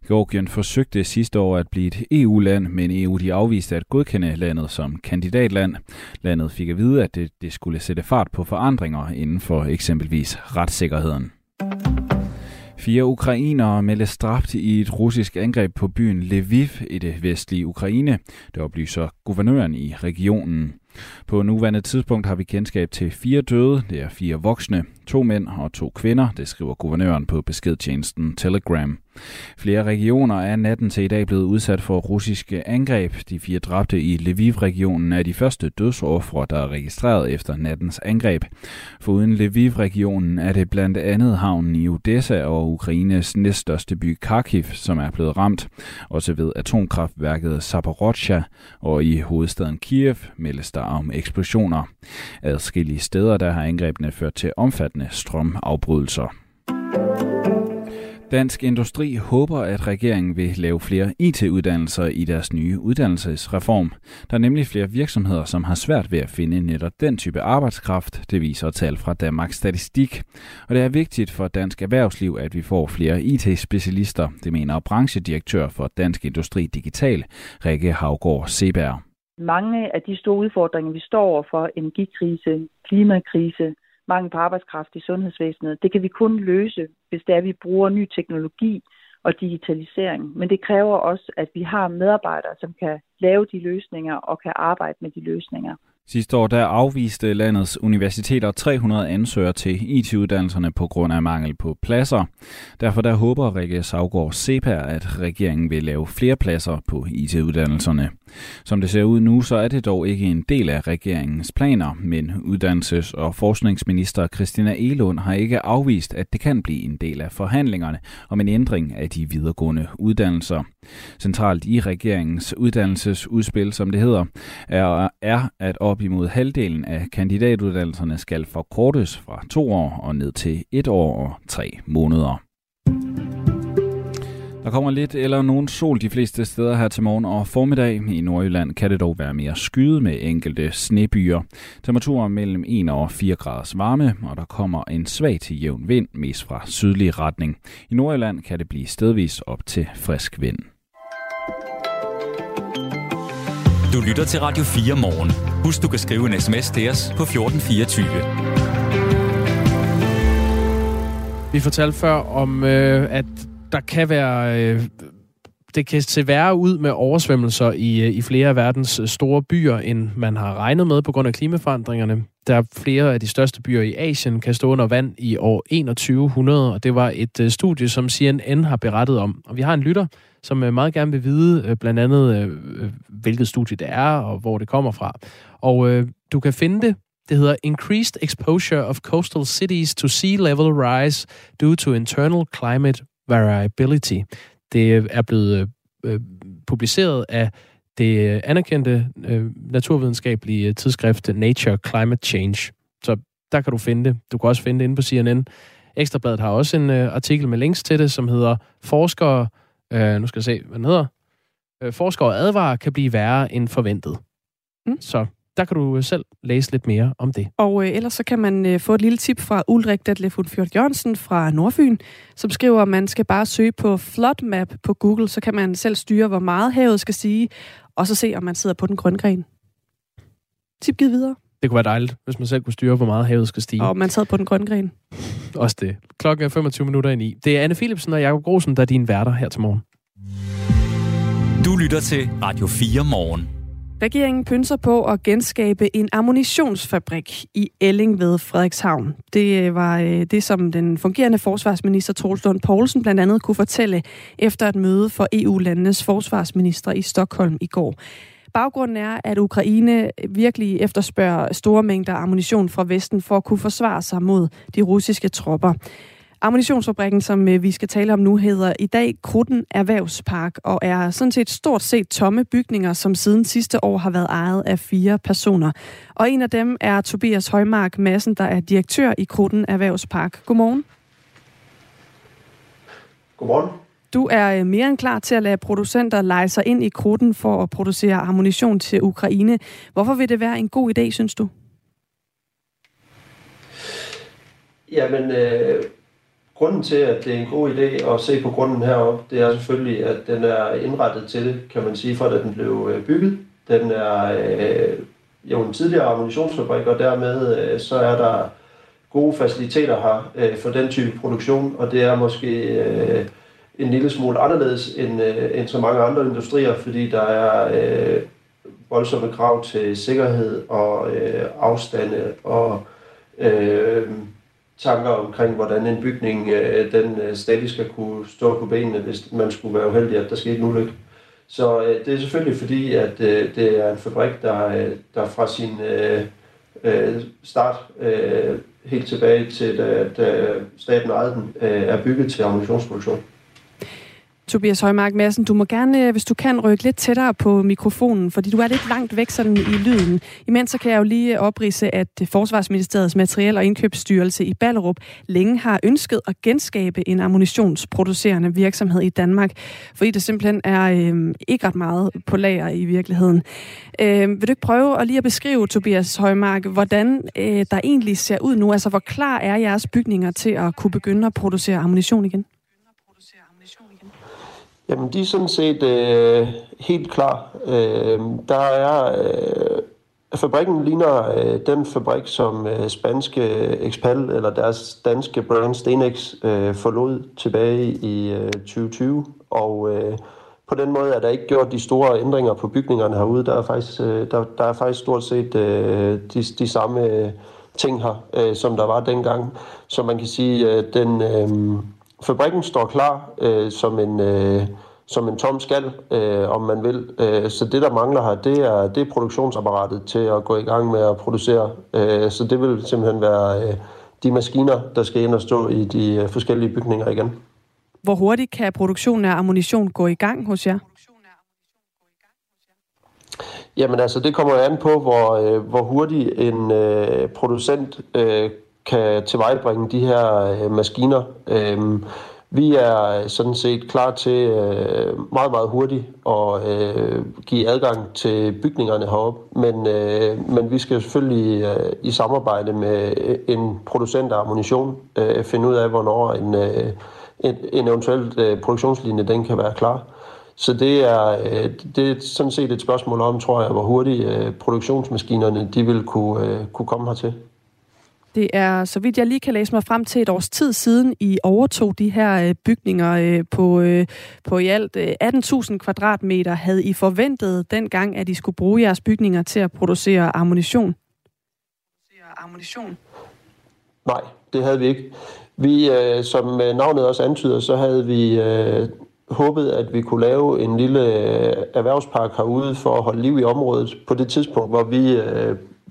Georgien forsøgte sidste år at blive et EU-land, men EU de afviste at godkende landet som kandidatland. Landet fik at vide, at det, det skulle sætte fart på forandringer inden for eksempelvis retssikkerheden. Fire ukrainere meldes dræbt i et russisk angreb på byen Lviv i det vestlige Ukraine. Det oplyser guvernøren i regionen. På nuværende tidspunkt har vi kendskab til fire døde. Det er fire voksne, to mænd og to kvinder, det skriver guvernøren på beskedtjenesten Telegram. Flere regioner er natten til i dag blevet udsat for russiske angreb. De fire dræbte i Lviv-regionen er de første dødsoffre, der er registreret efter nattens angreb. Foruden Lviv-regionen er det blandt andet havnen i Odessa og Ukraines næststørste by Kharkiv, som er blevet ramt. Også ved atomkraftværket Zaporozhia og i hovedstaden Kiev meldes der om eksplosioner. Adskillige steder der har angrebene ført til omfattende strømafbrydelser. Dansk Industri håber, at regeringen vil lave flere IT-uddannelser i deres nye uddannelsesreform. Der er nemlig flere virksomheder, som har svært ved at finde netop den type arbejdskraft, det viser tal fra Danmarks Statistik. Og det er vigtigt for dansk erhvervsliv, at vi får flere IT-specialister, det mener branchedirektør for Dansk Industri Digital, Rikke Havgård Seberg. Mange af de store udfordringer, vi står overfor, energikrise, klimakrise, mangel på arbejdskraft i sundhedsvæsenet, det kan vi kun løse, hvis det er, at vi bruger ny teknologi og digitalisering. Men det kræver også, at vi har medarbejdere, som kan lave de løsninger og kan arbejde med de løsninger. Sidste år der afviste landets universiteter 300 ansøgere til IT-uddannelserne på grund af mangel på pladser. Derfor der håber Rikke Savgaard Sepa, at regeringen vil lave flere pladser på IT-uddannelserne. Som det ser ud nu, så er det dog ikke en del af regeringens planer, men uddannelses- og forskningsminister Christina Elund har ikke afvist, at det kan blive en del af forhandlingerne om en ændring af de videregående uddannelser. Centralt i regeringens uddannelsesudspil, som det hedder, er, er at op imod halvdelen af kandidatuddannelserne skal forkortes fra to år og ned til et år og tre måneder. Der kommer lidt eller nogen sol de fleste steder her til morgen og formiddag. I Nordjylland kan det dog være mere skyet med enkelte snebyer. Temperaturen mellem 1 og 4 graders varme, og der kommer en svag til jævn vind, mest fra sydlig retning. I Nordjylland kan det blive stedvis op til frisk vind. Du lytter til Radio 4 morgen. Husk, du kan skrive en sms til os på 1424. Vi fortalte før om, øh, at der kan være... Øh, det kan se værre ud med oversvømmelser i, øh, i flere af verdens øh, store byer, end man har regnet med på grund af klimaforandringerne. Der er flere af de største byer i Asien, kan stå under vand i år 2100, og det var et øh, studie, som CNN har berettet om. Og vi har en lytter, som meget gerne vil vide blandt andet, hvilket studie det er, og hvor det kommer fra. Og øh, du kan finde det det hedder Increased Exposure of Coastal Cities to Sea Level Rise Due to Internal Climate Variability. Det er blevet øh, publiceret af det anerkendte øh, naturvidenskabelige tidsskrift Nature Climate Change. Så der kan du finde det. Du kan også finde det inde på CNN. Ekstrabladet har også en øh, artikel med links til det, som hedder Forskere, øh, nu skal jeg se, hvad den hedder, øh, Forskere advarer kan blive værre end forventet. Mm. Så der kan du selv læse lidt mere om det. Og øh, ellers så kan man øh, få et lille tip fra Ulrik Detlefund Fjord Jørgensen fra Nordfyn, som skriver, at man skal bare søge på Flood Map på Google, så kan man selv styre, hvor meget havet skal sige, og så se, om man sidder på den grønne gren. Tip givet videre. Det kunne være dejligt, hvis man selv kunne styre, hvor meget havet skal stige. Og man sad på den grønne gren. Også det. Klokken er 25 minutter ind i. Det er Anne Philipsen og Jakob Grosen, der er dine værter her til morgen. Du lytter til Radio 4 morgen. Regeringen pynser på at genskabe en ammunitionsfabrik i Elling ved Frederikshavn. Det øh, var øh, det, som den fungerende forsvarsminister Troels Lund Poulsen blandt andet kunne fortælle efter et møde for EU-landenes forsvarsminister i Stockholm i går. Baggrunden er, at Ukraine virkelig efterspørger store mængder ammunition fra Vesten for at kunne forsvare sig mod de russiske tropper. Ammunitionsfabrikken, som øh, vi skal tale om nu, hedder i dag Kruden Erhvervspark og er sådan set stort set tomme bygninger, som siden sidste år har været ejet af fire personer. Og en af dem er Tobias Højmark Madsen, der er direktør i Kruden Erhvervspark. Godmorgen. Godmorgen. Du er øh, mere end klar til at lade producenter lege sig ind i kruden for at producere ammunition til Ukraine. Hvorfor vil det være en god idé, synes du? Jamen, øh, grunden til, at det er en god idé at se på grunden heroppe, det er selvfølgelig, at den er indrettet til det, kan man sige, for at den blev øh, bygget. Den er øh, jo en tidligere ammunitionsfabrik, og dermed øh, så er der gode faciliteter her øh, for den type produktion, og det er måske... Øh, en lille smule anderledes end, øh, end så mange andre industrier, fordi der er øh, voldsomme krav til sikkerhed og øh, afstande og øh, tanker omkring, hvordan en bygning øh, den øh, stadig skal kunne stå på benene, hvis man skulle være uheldig, at der skete en ulykke. Så øh, det er selvfølgelig fordi, at øh, det er en fabrik, der, øh, der fra sin øh, øh, start øh, helt tilbage til, da, da staten ejede den, øh, er bygget til ammunitionsproduktion. Tobias Højmark Madsen, du må gerne, øh, hvis du kan, rykke lidt tættere på mikrofonen, fordi du er lidt langt væk sådan i lyden. Imens så kan jeg jo lige øh, oprise, at øh, Forsvarsministeriets Materiel- og Indkøbsstyrelse i Ballerup længe har ønsket at genskabe en ammunitionsproducerende virksomhed i Danmark, fordi det simpelthen er øh, ikke ret meget på lager i virkeligheden. Øh, vil du ikke prøve at lige at beskrive, Tobias Højmark, hvordan øh, der egentlig ser ud nu? Altså, hvor klar er jeres bygninger til at kunne begynde at producere ammunition igen? Jamen, de er sådan set øh, helt klar. Øh, der er... Øh, fabrikken ligner øh, den fabrik, som øh, spanske Expal, eller deres danske brand Stenex, øh, forlod tilbage i øh, 2020. Og øh, på den måde er der ikke gjort de store ændringer på bygningerne herude. Der er faktisk, øh, der, der er faktisk stort set øh, de, de samme øh, ting her, øh, som der var dengang. Så man kan sige, at øh, den... Øh, fabrikken står klar øh, som en... Øh, som en tom skal, øh, om man vil. Øh, så det, der mangler her, det er, det er produktionsapparatet til at gå i gang med at producere. Øh, så det vil simpelthen være øh, de maskiner, der skal ind og stå i de øh, forskellige bygninger igen. Hvor hurtigt kan produktionen af ammunition gå i gang hos jer? Jamen altså, det kommer an på, hvor, øh, hvor hurtigt en øh, producent øh, kan tilvejebringe de her øh, maskiner. Øh, vi er sådan set klar til øh, meget, meget hurtigt at øh, give adgang til bygningerne heroppe, men, øh, men vi skal selvfølgelig øh, i samarbejde med øh, en producent af ammunition øh, finde ud af, hvornår en, øh, en, en eventuel øh, produktionslinje den kan være klar. Så det er, øh, det er sådan set et spørgsmål om, tror jeg, hvor hurtigt øh, produktionsmaskinerne de vil kunne, øh, kunne komme hertil. Det er, så vidt jeg lige kan læse mig frem til et års tid siden, I overtog de her øh, bygninger øh, på, øh, på i alt 18.000 kvadratmeter. Havde I forventet dengang, at I skulle bruge jeres bygninger til at producere ammunition? ammunition? Nej, det havde vi ikke. Vi, som navnet også antyder, så havde vi håbet, at vi kunne lave en lille erhvervspark herude for at holde liv i området på det tidspunkt, hvor vi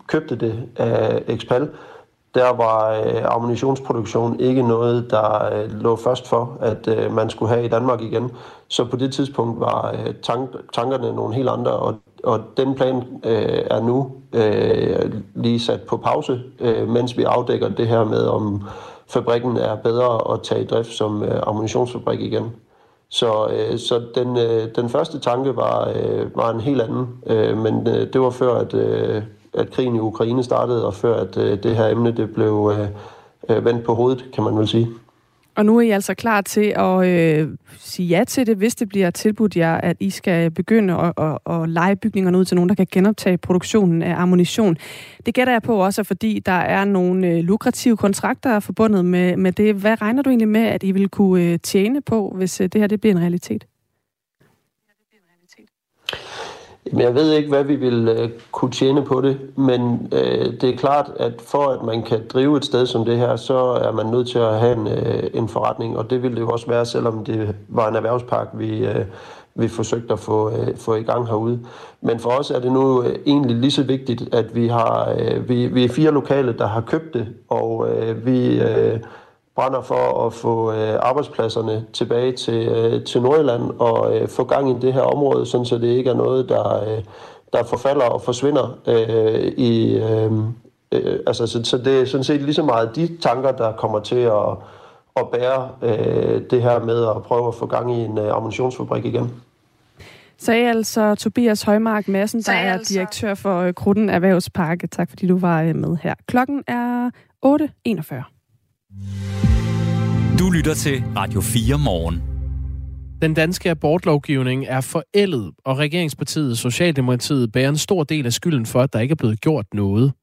købte det af Expal der var øh, ammunitionsproduktion ikke noget, der øh, lå først for, at øh, man skulle have i Danmark igen. Så på det tidspunkt var øh, tank, tankerne nogle helt andre, og, og den plan øh, er nu øh, lige sat på pause, øh, mens vi afdækker det her med, om fabrikken er bedre at tage i drift som øh, ammunitionsfabrik igen. Så, øh, så den, øh, den første tanke var, øh, var en helt anden, øh, men øh, det var før, at, øh, at krigen i Ukraine startede, og før at øh, det her emne det blev øh, øh, vendt på hovedet, kan man vel sige. Og nu er I altså klar til at øh, sige ja til det, hvis det bliver tilbudt jer, at I skal begynde at, at, at lege bygningerne ud til nogen, der kan genoptage produktionen af ammunition. Det gætter jeg på også, fordi der er nogle øh, lukrative kontrakter forbundet med, med det. Hvad regner du egentlig med, at I vil kunne øh, tjene på, hvis øh, det her det bliver en realitet? Jamen, jeg ved ikke, hvad vi vil øh, kunne tjene på det, men øh, det er klart, at for at man kan drive et sted som det her, så er man nødt til at have en, øh, en forretning, og det ville det jo også være, selvom det var en erhvervspark, vi, øh, vi forsøgte at få, øh, få i gang herude. Men for os er det nu øh, egentlig lige så vigtigt, at vi har øh, vi, vi er fire lokale, der har købt det, og øh, vi... Øh, brænder for at få øh, arbejdspladserne tilbage til, øh, til Nordjylland og øh, få gang i det her område, sådan så det ikke er noget, der, øh, der forfalder og forsvinder øh, i... Øh, øh, altså, så, så det er sådan set lige så meget de tanker, der kommer til at, at bære øh, det her med at prøve at få gang i en øh, ammunitionsfabrik igen. Sagde altså Tobias Højmark Madsen, der er altså. direktør for øh, Krutten Erhvervsparke. Tak fordi du var øh, med her. Klokken er 8.41. Du lytter til Radio 4 morgen. Den danske abortlovgivning er forældet, og regeringspartiet Socialdemokratiet bærer en stor del af skylden for, at der ikke er blevet gjort noget.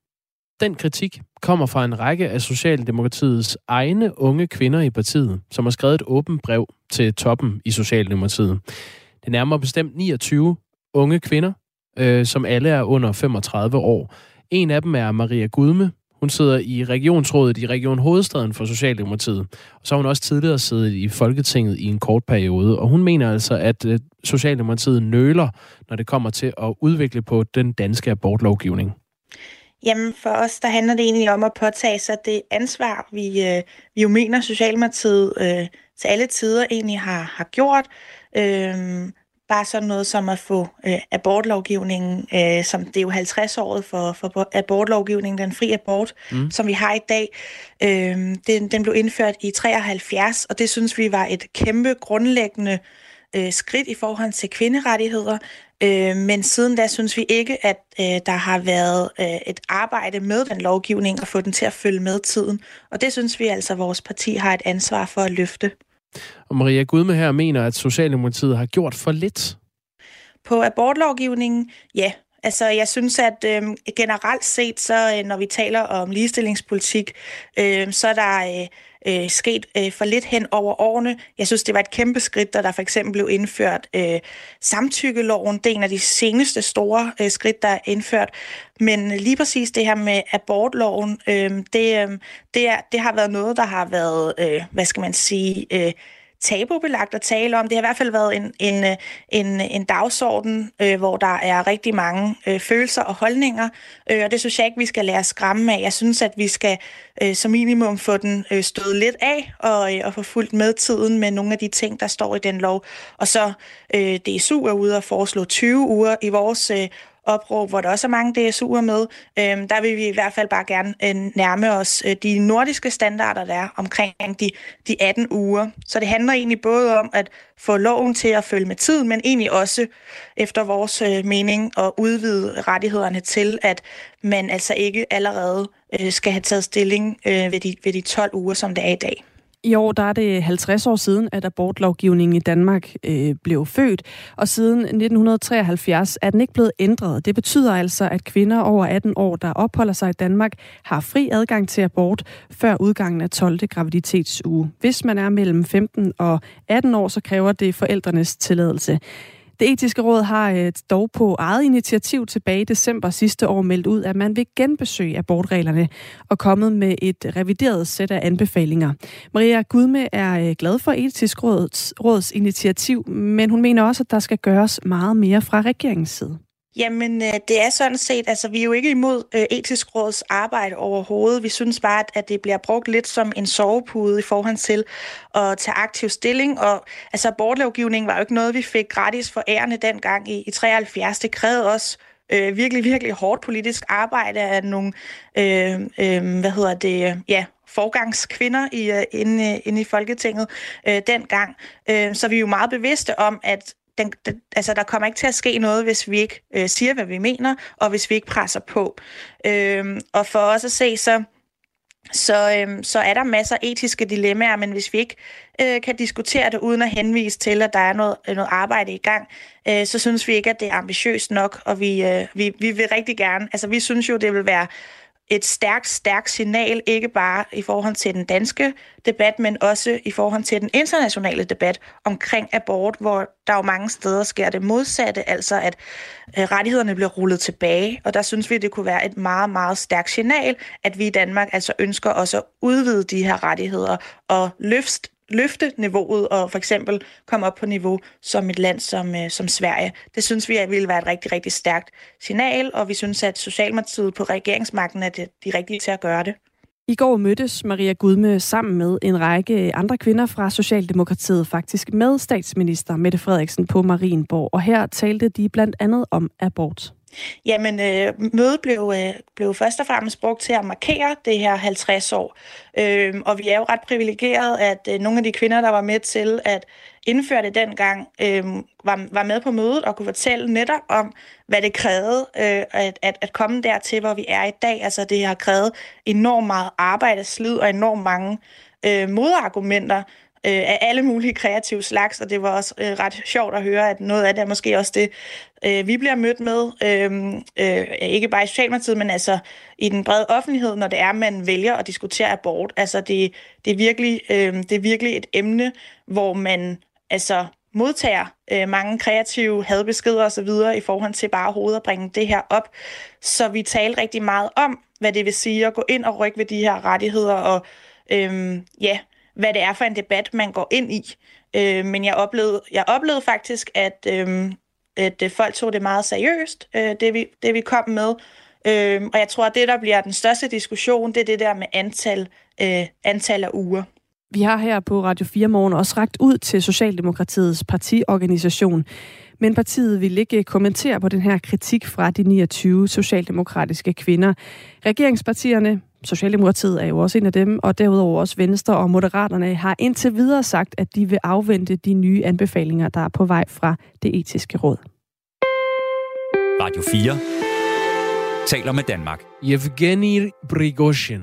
Den kritik kommer fra en række af Socialdemokratiets egne unge kvinder i partiet, som har skrevet et åbent brev til toppen i Socialdemokratiet. Det nærmer bestemt 29 unge kvinder, øh, som alle er under 35 år. En af dem er Maria Gudme, hun sidder i regionsrådet i Region Hovedstaden for Socialdemokratiet. Og så har hun også tidligere siddet i Folketinget i en kort periode. Og hun mener altså, at øh, Socialdemokratiet nøler, når det kommer til at udvikle på den danske abortlovgivning. Jamen for os, der handler det egentlig om at påtage sig det ansvar, vi, øh, vi jo mener Socialdemokratiet øh, til alle tider egentlig har, har gjort. Øh, bare sådan noget som at få øh, abortlovgivningen, øh, som det er jo 50-året for, for abortlovgivningen, den fri abort, mm. som vi har i dag, øh, den, den blev indført i 73, og det synes vi var et kæmpe grundlæggende øh, skridt i forhold til kvinderettigheder. Øh, men siden da synes vi ikke, at øh, der har været øh, et arbejde med den lovgivning og få den til at følge med tiden. Og det synes vi altså, at vores parti har et ansvar for at løfte. Og Maria Gudme her mener, at Socialdemokratiet har gjort for lidt. På abortlovgivningen, ja. Altså, jeg synes, at øh, generelt set, så øh, når vi taler om ligestillingspolitik, øh, så er der... Øh, øh, sket øh, for lidt hen over årene. Jeg synes, det var et kæmpe skridt, da der for eksempel blev indført øh, samtykkeloven. Det er en af de seneste store øh, skridt, der er indført. Men lige præcis det her med abortloven, øh, det, øh, det, er, det har været noget, der har været, øh, hvad skal man sige... Øh, tabubelagt at tale om. Det har i hvert fald været en, en, en, en dagsorden, øh, hvor der er rigtig mange øh, følelser og holdninger, øh, og det synes jeg ikke, vi skal lade os skræmme af. Jeg synes, at vi skal øh, som minimum få den øh, stået lidt af og, øh, og få fuldt med tiden med nogle af de ting, der står i den lov. Og så øh, DSU er ude og foreslå 20 uger i vores øh, opråb, hvor der også er mange DSU'er med. øh, der vil vi i hvert fald bare gerne øh, nærme os øh, de nordiske standarder, der er omkring de, de 18 uger. Så det handler egentlig både om at få loven til at følge med tiden, men egentlig også efter vores øh, mening at udvide rettighederne til, at man altså ikke allerede øh, skal have taget stilling øh, ved, de, ved de 12 uger, som det er i dag. I år der er det 50 år siden, at abortlovgivningen i Danmark øh, blev født, og siden 1973 er den ikke blevet ændret. Det betyder altså, at kvinder over 18 år, der opholder sig i Danmark, har fri adgang til abort før udgangen af 12. graviditetsuge. Hvis man er mellem 15 og 18 år, så kræver det forældrenes tilladelse. Det etiske råd har øh, dog på eget initiativ tilbage i december sidste år meldt ud, at man vil genbesøge abortreglerne og kommet med et revideret sæt af anbefalinger. Maria Gudme er øh, glad for etisk råds, råds initiativ, men hun mener også, at der skal gøres meget mere fra regeringens side. Jamen, øh, det er sådan set, altså vi er jo ikke imod øh, etisk råds arbejde overhovedet. Vi synes bare, at det bliver brugt lidt som en sovepude i forhold til at tage aktiv stilling. Og altså, abortlovgivningen var jo ikke noget, vi fik gratis for ærende dengang i, i 73. Det krævede også øh, virkelig, virkelig hårdt politisk arbejde af nogle, øh, øh, hvad hedder det, ja, forgangskvinder i, uh, inde, uh, inde i Folketinget øh, dengang. Øh, så vi er jo meget bevidste om, at den, den, altså, der kommer ikke til at ske noget, hvis vi ikke øh, siger, hvad vi mener, og hvis vi ikke presser på. Øh, og for os at se, så så, øhm, så er der masser af etiske dilemmaer, men hvis vi ikke øh, kan diskutere det uden at henvise til, at der er noget, øh, noget arbejde i gang, øh, så synes vi ikke, at det er ambitiøst nok, og vi, øh, vi, vi vil rigtig gerne, altså vi synes jo, det vil være et stærkt, stærkt signal, ikke bare i forhold til den danske debat, men også i forhold til den internationale debat omkring abort, hvor der jo mange steder sker det modsatte, altså at øh, rettighederne bliver rullet tilbage, og der synes vi, det kunne være et meget, meget stærkt signal, at vi i Danmark altså ønsker også at udvide de her rettigheder og løfte løfte niveauet og for eksempel komme op på niveau som et land som, øh, som Sverige. Det synes vi at ville være et rigtig, rigtig stærkt signal, og vi synes, at Socialdemokratiet på regeringsmagten er det, de rigtige til at gøre det. I går mødtes Maria Gudme sammen med en række andre kvinder fra Socialdemokratiet, faktisk med statsminister Mette Frederiksen på Marienborg, og her talte de blandt andet om abort. Jamen, øh, mødet blev, øh, blev først og fremmest brugt til at markere det her 50 år. Øh, og vi er jo ret privilegeret, at øh, nogle af de kvinder, der var med til at indføre det dengang, øh, var, var med på mødet og kunne fortælle netop om, hvad det krævede øh, at, at, at komme dertil, hvor vi er i dag. Altså, det har krævet enormt meget arbejde, slid og enormt mange øh, modargumenter, øh, af alle mulige kreative slags, og det var også øh, ret sjovt at høre, at noget af det er måske også det, øh, vi bliver mødt med, øh, øh, ikke bare i Socialdemokratiet, men altså i den brede offentlighed, når det er, man vælger at diskutere abort. Altså det, det, er, virkelig, øh, det er virkelig et emne, hvor man altså modtager øh, mange kreative hadbeskeder og så videre i forhold til bare overhovedet at bringe det her op. Så vi talte rigtig meget om, hvad det vil sige at gå ind og rykke ved de her rettigheder og øhm, ja, hvad det er for en debat, man går ind i. Øh, men jeg oplevede, jeg oplevede faktisk, at, øhm, øh, at folk tog det meget seriøst, øh, det, vi, det vi kom med. Øh, og jeg tror, at det, der bliver den største diskussion, det er det der med antal, øh, antal af uger. Vi har her på Radio 4 Morgen også ragt ud til Socialdemokratiets partiorganisation, men partiet vil ikke kommentere på den her kritik fra de 29 socialdemokratiske kvinder. Regeringspartierne Socialdemokratiet er jo også en af dem, og derudover også Venstre og Moderaterne har indtil videre sagt, at de vil afvente de nye anbefalinger, der er på vej fra det etiske råd. Radio 4 taler med Danmark. Evgeni Prigozhin.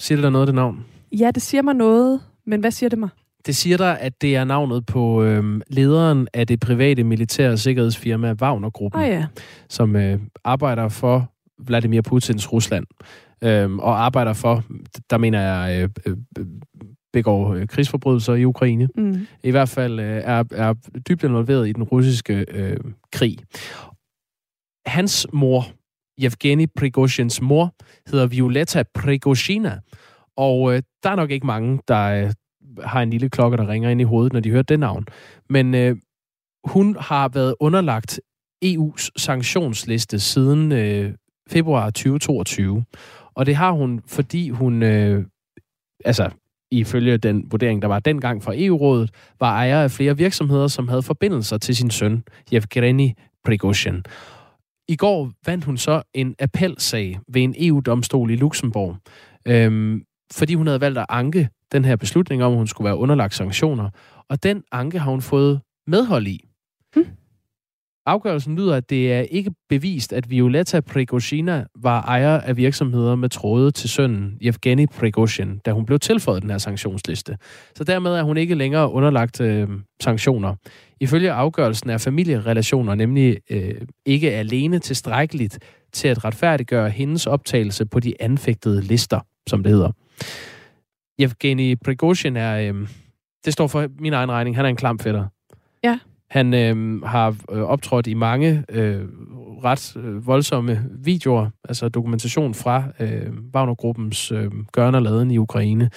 Siger det der noget, det navn? Ja, det siger mig noget, men hvad siger det mig? Det siger dig, at det er navnet på øhm, lederen af det private militære sikkerhedsfirma Wagner-gruppen, oh, ja. som øh, arbejder for Vladimir Putins Rusland øhm, og arbejder for, der mener jeg, øh, øh, begår øh, krigsforbrydelser i Ukraine. Mm. I hvert fald øh, er, er dybt involveret i den russiske øh, krig. Hans mor, Evgeni Prigozhins mor, hedder Violetta Prigozhina, og øh, der er nok ikke mange, der øh, har en lille klokke, der ringer ind i hovedet, når de hører det navn. Men øh, hun har været underlagt EU's sanktionsliste siden øh, februar 2022. Og det har hun, fordi hun, øh, altså ifølge den vurdering, der var dengang fra EU-rådet, var ejer af flere virksomheder, som havde forbindelser til sin søn, Yevgeny Prigozhin. I går vandt hun så en appelsag ved en EU-domstol i Luxembourg, øhm, fordi hun havde valgt at anke den her beslutning om, at hun skulle være underlagt sanktioner. Og den anke har hun fået medhold i. Hm. Afgørelsen lyder, at det er ikke bevist, at Violetta Prigozhina var ejer af virksomheder med tråde til sønnen Evgeni Prigozhin, da hun blev tilføjet den her sanktionsliste. Så dermed er hun ikke længere underlagt øh, sanktioner. Ifølge afgørelsen er familierelationer nemlig øh, ikke alene tilstrækkeligt til at retfærdiggøre hendes optagelse på de anfægtede lister, som det hedder. Evgeni Prigozhin er, øh, det står for min egen regning, han er en klamfætter. Ja. Han øh, har øh, optrådt i mange øh, ret øh, voldsomme videoer, altså dokumentation fra øh, Wagner-gruppens øh, gørnerladen i Ukraine.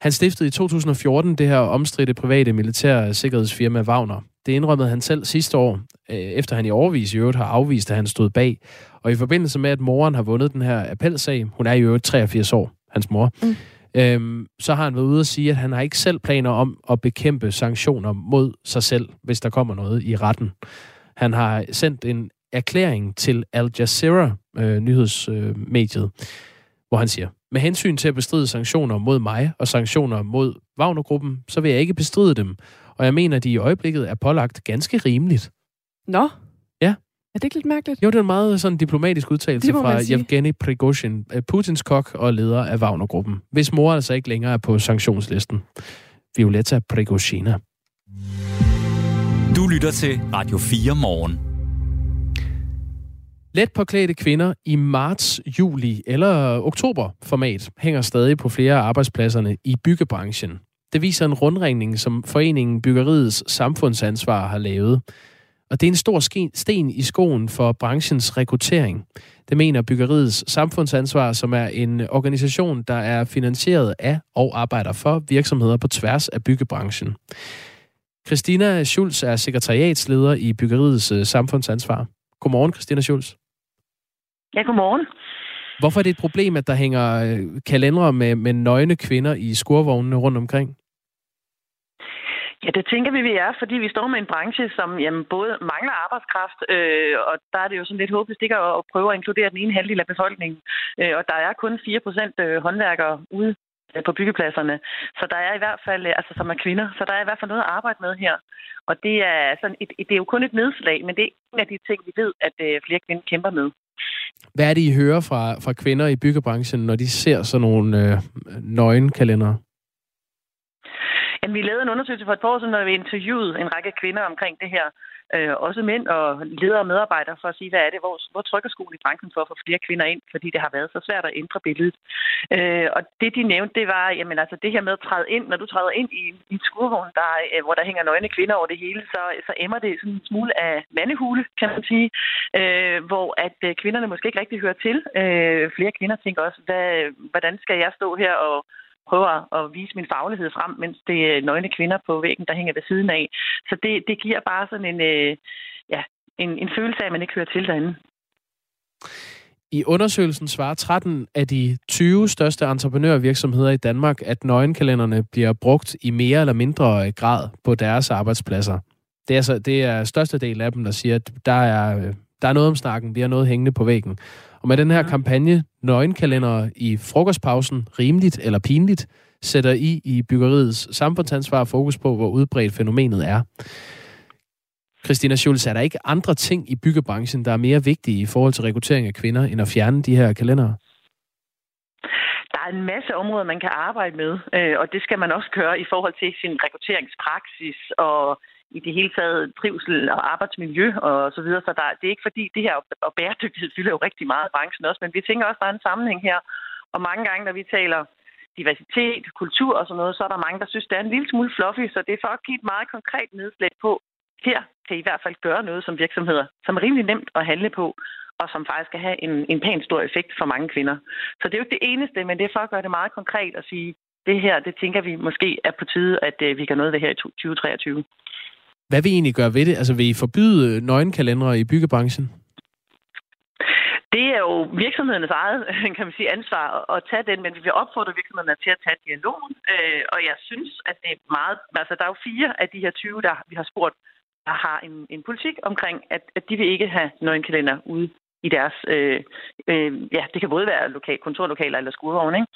Han stiftede i 2014 det her omstridte private militære sikkerhedsfirma Wagner. Det indrømmede han selv sidste år, øh, efter han i overvis i øvrigt har afvist, at han stod bag. Og i forbindelse med, at moren har vundet den her appelsag, hun er i øvrigt 83 år, hans mor, mm øhm, så har han været ude og sige, at han har ikke selv planer om at bekæmpe sanktioner mod sig selv, hvis der kommer noget i retten. Han har sendt en erklæring til Al Jazeera, øh, nyhedsmediet, øh, hvor han siger, med hensyn til at bestride sanktioner mod mig og sanktioner mod Wagner-gruppen, så vil jeg ikke bestride dem. Og jeg mener, at de i øjeblikket er pålagt ganske rimeligt. Nå? Ja. Er det ikke lidt mærkeligt? Jo, det er en meget sådan diplomatisk udtalelse fra Yevgeny Prigozhin, øh, Putins kok og leder af Wagner-gruppen, hvis mor altså ikke længere er på sanktionslisten. Violetta Prigozhina. Du lytter til Radio 4 morgen. Let påklædte kvinder i marts, juli eller oktober format hænger stadig på flere af arbejdspladserne i byggebranchen. Det viser en rundringning, som Foreningen Byggeriets Samfundsansvar har lavet. Og det er en stor sten i skoen for branchens rekruttering. Det mener Byggeriets Samfundsansvar, som er en organisation, der er finansieret af og arbejder for virksomheder på tværs af byggebranchen. Christina Schulz er sekretariatsleder i Byggeriets øh, Samfundsansvar. Godmorgen, Christina Schulz. Ja, godmorgen. Hvorfor er det et problem, at der hænger øh, kalendere med, med nøgne kvinder i skurvognene rundt omkring? Ja, det tænker vi, vi er, fordi vi står med en branche, som jamen, både mangler arbejdskraft, øh, og der er det jo sådan lidt håbløst ikke at prøve at inkludere den ene halvdel af befolkningen. Øh, og der er kun 4 procent øh, håndværkere ude øh, på byggepladserne. Så der er i hvert fald, øh, altså som er kvinder, så der er i hvert fald noget at arbejde med her. Og det er, sådan et, det er jo kun et nedslag, men det er en af de ting, vi ved, at flere kvinder kæmper med. Hvad er det, I hører fra, fra kvinder i byggebranchen, når de ser sådan nogle øh, nøgenkalendere? Jamen, vi lavede en undersøgelse for et par år siden, hvor vi interviewede en række kvinder omkring det her. Øh, også mænd og ledere og medarbejdere for at sige, hvad er det, hvor, hvor trykker skolen i branchen for at få flere kvinder ind, fordi det har været så svært at ændre billedet. Øh, og det, de nævnte, det var, jamen altså det her med at træde ind, når du træder ind i, i en skurvogn, der, øh, hvor der hænger nøgne kvinder over det hele, så, så emmer det sådan en smule af mandehule, kan man sige, øh, hvor at øh, kvinderne måske ikke rigtig hører til. Øh, flere kvinder tænker også, hvad, hvordan skal jeg stå her og prøver at vise min faglighed frem, mens det er nøgne kvinder på væggen, der hænger ved siden af. Så det, det giver bare sådan en, øh, ja, en, en følelse af, at man ikke hører til derinde. I undersøgelsen svarer 13 af de 20 største entreprenørvirksomheder i Danmark, at nøgenkalenderne bliver brugt i mere eller mindre grad på deres arbejdspladser. Det er, altså, det er største del af dem, der siger, at der er, øh, der er noget om snakken, vi har noget hængende på væggen. Og med den her kampagne, Nøgenkalender i frokostpausen, rimeligt eller pinligt, sætter I i byggeriets samfundsansvar fokus på, hvor udbredt fænomenet er. Christina Schulz, er der ikke andre ting i byggebranchen, der er mere vigtige i forhold til rekruttering af kvinder, end at fjerne de her kalendere? Der er en masse områder, man kan arbejde med, øh, og det skal man også gøre i forhold til sin rekrutteringspraksis og i det hele taget trivsel og arbejdsmiljø og så videre. Så der, det er ikke fordi, det her og bæredygtighed fylder jo rigtig meget i branchen også, men vi tænker også, at der er en sammenhæng her. Og mange gange, når vi taler diversitet, kultur og sådan noget, så er der mange, der synes, det er en lille smule fluffy, så det er for at give et meget konkret nedslag på, her kan I i hvert fald gøre noget som virksomheder, som er rimelig nemt at handle på, og som faktisk kan have en, en pæn stor effekt for mange kvinder. Så det er jo ikke det eneste, men det er for at gøre det meget konkret og sige, det her, det tænker vi måske er på tide, at øh, vi kan noget ved her i 2023. Hvad vil I egentlig gøre ved det? Altså vil I forbyde øh, nøgenkalendere i byggebranchen? Det er jo virksomhedernes eget <laughs> kan man sige, ansvar at tage den, men vi vil opfordre virksomhederne til at tage dialogen. Øh, og jeg synes, at det er meget... Altså, der er jo fire af de her 20, der vi har spurgt, der har en, en politik omkring, at, at de vil ikke have nøgenkalender ude i deres... Øh, øh, ja, det kan både være lokal, kontorlokaler eller skurvogn, ikke?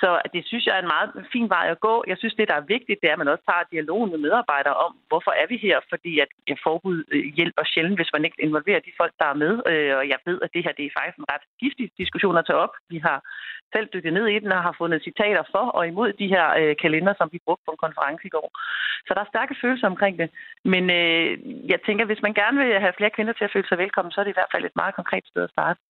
Så det synes jeg er en meget fin vej at gå. Jeg synes, det, der er vigtigt, det er, at man også tager dialogen med medarbejdere om, hvorfor er vi her? Fordi at en forbud øh, hjælper sjældent, hvis man ikke involverer de folk, der er med. Øh, og jeg ved, at det her det er faktisk en ret giftig diskussion at tage op. Vi har selv dykket ned i den og har fundet citater for og imod de her øh, kalender, som vi brugte på en konference i går. Så der er stærke følelser omkring det. Men øh, jeg tænker, hvis man gerne vil have flere kvinder til at føle sig velkommen, så er det i hvert fald et meget konkret sted at starte.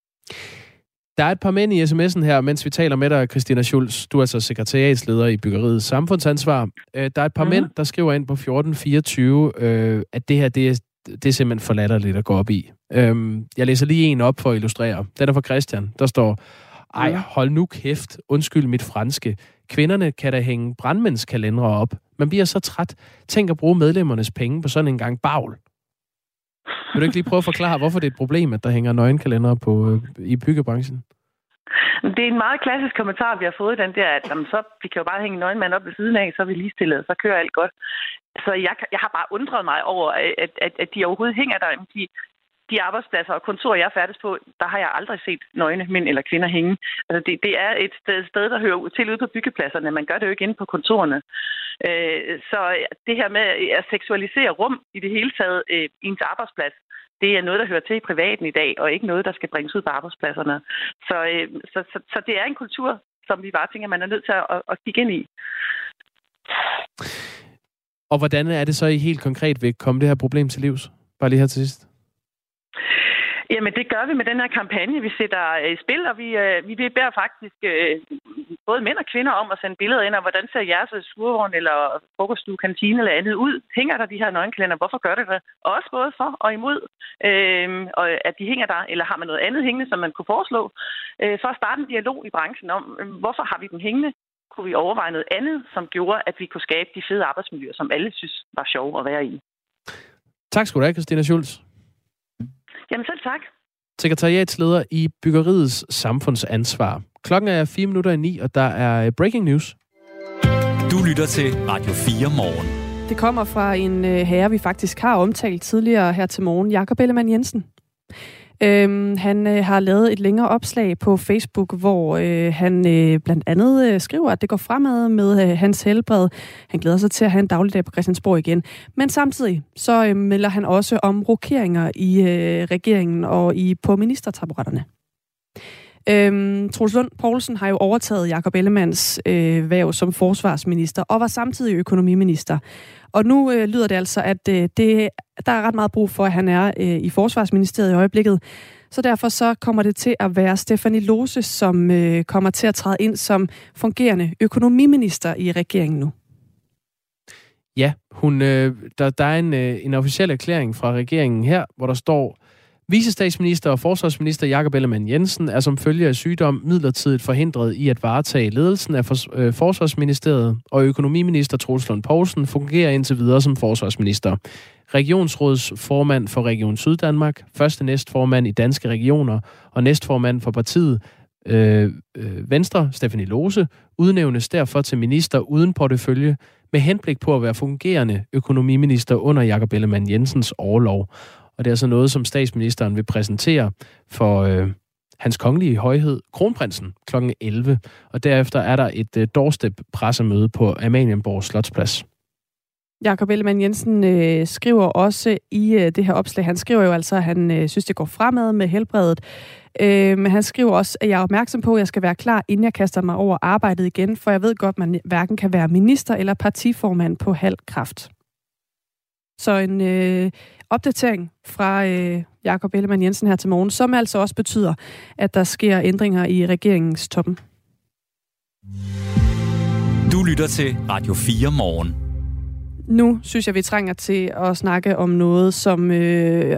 Der er et par mænd i sms'en her, mens vi taler med dig, Christina Schulz. Du er altså sekretariatsleder i Byggeriets Samfundsansvar. Øh, der er et par mm-hmm. mænd, der skriver ind på 1424, øh, at det her det er, det er simpelthen for latterligt at gå op i. Øh, jeg læser lige en op for at illustrere. Den er fra Christian. Der står, Ej, hold nu kæft. Undskyld mit franske. Kvinderne kan da hænge brandmændskalendere op. Man bliver så træt. Tænk at bruge medlemmernes penge på sådan en gang bagl. Vil du ikke lige prøve at forklare, hvorfor det er et problem, at der hænger nøgenkalendere på, øh, i byggebranchen? Det er en meget klassisk kommentar, vi har fået, den der, at jamen, så, vi kan jo bare hænge en nøgenmand op ved siden af, så er vi ligestillet, så kører alt godt. Så jeg, jeg har bare undret mig over, at, at, at de overhovedet hænger der. De, de arbejdspladser og kontorer, jeg er færdig på, der har jeg aldrig set nøgne mænd eller kvinder hænge. Altså, det, det er et sted, sted, der hører ud- til ude på byggepladserne. Man gør det jo ikke inde på kontorerne. Øh, så det her med at seksualisere rum i det hele taget øh, ens arbejdsplads, det er noget, der hører til i privaten i dag, og ikke noget, der skal bringes ud på arbejdspladserne. Så, øh, så, så, så det er en kultur, som vi bare tænker, man er nødt til at, at, at kigge ind i. Og hvordan er det så, I helt konkret vil komme det her problem til livs? Bare lige her til sidst. Jamen, det gør vi med den her kampagne, vi sætter øh, i spil, og vi, øh, vi beder faktisk øh, både mænd og kvinder om at sende billeder ind af, hvordan ser jeres skurvogn eller frokoststue, kantine eller andet ud. Hænger der de her nøgenkalender? Hvorfor gør det det? Også både for og imod, øh, og at de hænger der, eller har man noget andet hængende, som man kunne foreslå, øh, for at starte en dialog i branchen om, hvorfor har vi dem hængende? Kunne vi overveje noget andet, som gjorde, at vi kunne skabe de fede arbejdsmiljøer, som alle synes var sjove at være i? Tak skal du have, Christina Schulz. Jamen selv tak. Sekretariatsleder i Byggeriets Samfundsansvar. Klokken er 4 minutter i 9, og der er øh, breaking news. Du lytter til Radio 4 morgen. Det kommer fra en øh, herre, vi faktisk har omtalt tidligere her til morgen, Jakob Ellemann Jensen. Øhm, han øh, har lavet et længere opslag på Facebook, hvor øh, han øh, blandt andet øh, skriver, at det går fremad med øh, hans helbred. Han glæder sig til at have en dagligdag på Christiansborg igen. Men samtidig så øh, melder han også om rokeringer i øh, regeringen og i på ministertaburetterne. Øhm, Troels Lund Poulsen har jo overtaget Jakob Ellemands øh, værv som forsvarsminister og var samtidig økonomiminister. Og nu øh, lyder det altså, at øh, det, der er ret meget brug for, at han er øh, i forsvarsministeriet i øjeblikket. Så derfor så kommer det til at være Stefanie Lose, som øh, kommer til at træde ind som fungerende økonomiminister i regeringen nu. Ja, hun, øh, der, der er en, øh, en officiel erklæring fra regeringen her, hvor der står, Visestatsminister og forsvarsminister Jakob Ellemann Jensen er som følge af sygdom midlertidigt forhindret i at varetage ledelsen af øh, forsvarsministeriet, og økonomiminister Troels Lund Poulsen fungerer indtil videre som forsvarsminister. Regionsrådsformand for Region Syddanmark, første næstformand i Danske Regioner og næstformand for partiet øh, øh, Venstre, Stefanie Lose, udnævnes derfor til minister uden portefølje med henblik på at være fungerende økonomiminister under Jakob Ellemann Jensens overlov. Og det er altså noget, som statsministeren vil præsentere for øh, hans kongelige højhed, kronprinsen, kl. 11. Og derefter er der et øh, doorstep-pressemøde på Amalienborg Slotsplads. Jakob Ellemann Jensen øh, skriver også i øh, det her opslag, han skriver jo altså, at han øh, synes, det går fremad med helbredet. Øh, men han skriver også, at jeg er opmærksom på, at jeg skal være klar, inden jeg kaster mig over arbejdet igen, for jeg ved godt, at man hverken kan være minister eller partiformand på halv kraft. Så en øh, opdatering fra øh, Jakob Ellemann Jensen her til morgen, som altså også betyder, at der sker ændringer i regeringens toppen. Du lytter til Radio 4 morgen. Nu synes jeg, vi trænger til at snakke om noget, som øh,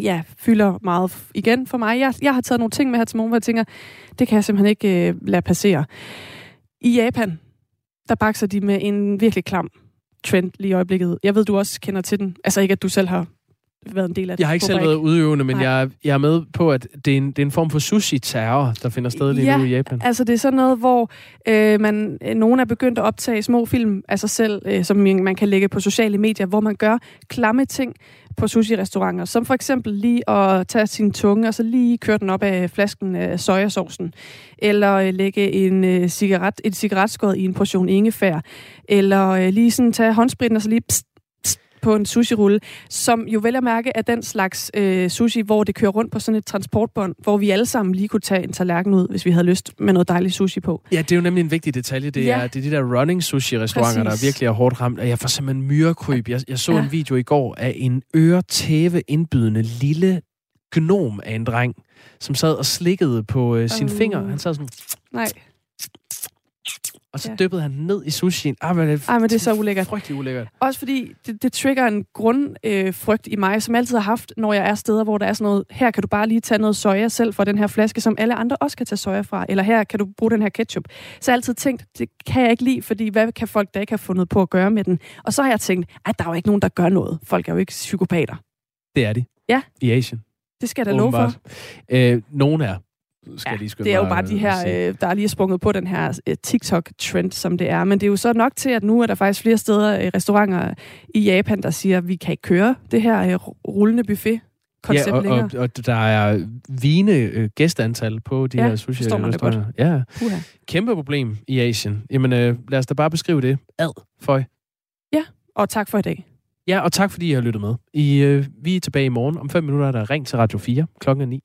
ja, fylder meget igen for mig. Jeg, jeg har taget nogle ting med her til morgen, hvor jeg tænker, det kan jeg simpelthen ikke øh, lade passere. I Japan, der bakser de med en virkelig klam trend lige i øjeblikket. Jeg ved, du også kender til den. Altså ikke, at du selv har været en del af det. Jeg har ikke selv været udøvende, men Nej. jeg, jeg er med på, at det er en, det er en form for sushi-terror, der finder sted lige nu i Japan. altså det er sådan noget, hvor øh, man, øh, nogen er begyndt at optage små film af sig selv, øh, som man kan lægge på sociale medier, hvor man gør klamme ting på sushi-restauranter, som for eksempel lige at tage sin tunge og så lige køre den op af flasken af sojasaucen, eller øh, lægge en øh, cigaret, et cigaretskod i en portion ingefær, eller øh, lige sådan tage håndspritten og så lige pst, på en sushi-rulle, som jo vel at mærke er den slags øh, sushi, hvor det kører rundt på sådan et transportbånd, hvor vi alle sammen lige kunne tage en tallerken ud, hvis vi havde lyst med noget dejligt sushi på. Ja, det er jo nemlig en vigtig detalje. Det, Ja. er, det er de der running sushi-restauranter, der virkelig er hårdt ramt. Og jeg får simpelthen myrekryb. Jeg, jeg så Ja. en video i går af en øretæve indbydende lille gnom af en dreng, som sad og slikkede på øh, sin Uh. finger. Han sad sådan... Nej. Og så ja. dyppede han ned i sushien. Ej, men det, Ej, men det er så ulækkert. Frygtelig ulækkert. Også fordi det, det trigger en grundfrygt øh, i mig, som jeg altid har haft, når jeg er steder, hvor der er sådan noget, her kan du bare lige tage noget soja selv fra den her flaske, som alle andre også kan tage soja fra, eller her kan du bruge den her ketchup. Så jeg har altid tænkt, det kan jeg ikke lide, fordi hvad kan folk da ikke have fundet på at gøre med den? Og så har jeg tænkt, at der er jo ikke nogen, der gør noget. Folk er jo ikke psykopater. Det er de. Ja. I Asien. Det skal jeg da love for. Øh, nogen er. Skal Ja, lige det er jo bare de her, øh, der er lige sprunget på den her øh, TikTok-trend, som det er. Men det er jo så nok til, at nu er der faktisk flere steder, øh, restauranter i Japan, der siger, at vi kan ikke køre det her øh, rullende buffet ja, og, længere. og, og der er vigende øh, gæsteantal på de Ja, her sushi godt. Ja, Puha. kæmpe problem i Asien. Jamen, øh, lad os da bare beskrive det. Ad, føj. Ja, og tak for i dag. Ja, og tak fordi I har lyttet med. I, øh, vi er tilbage i morgen. Om fem minutter er der ring til Radio 4. Klokken er 9.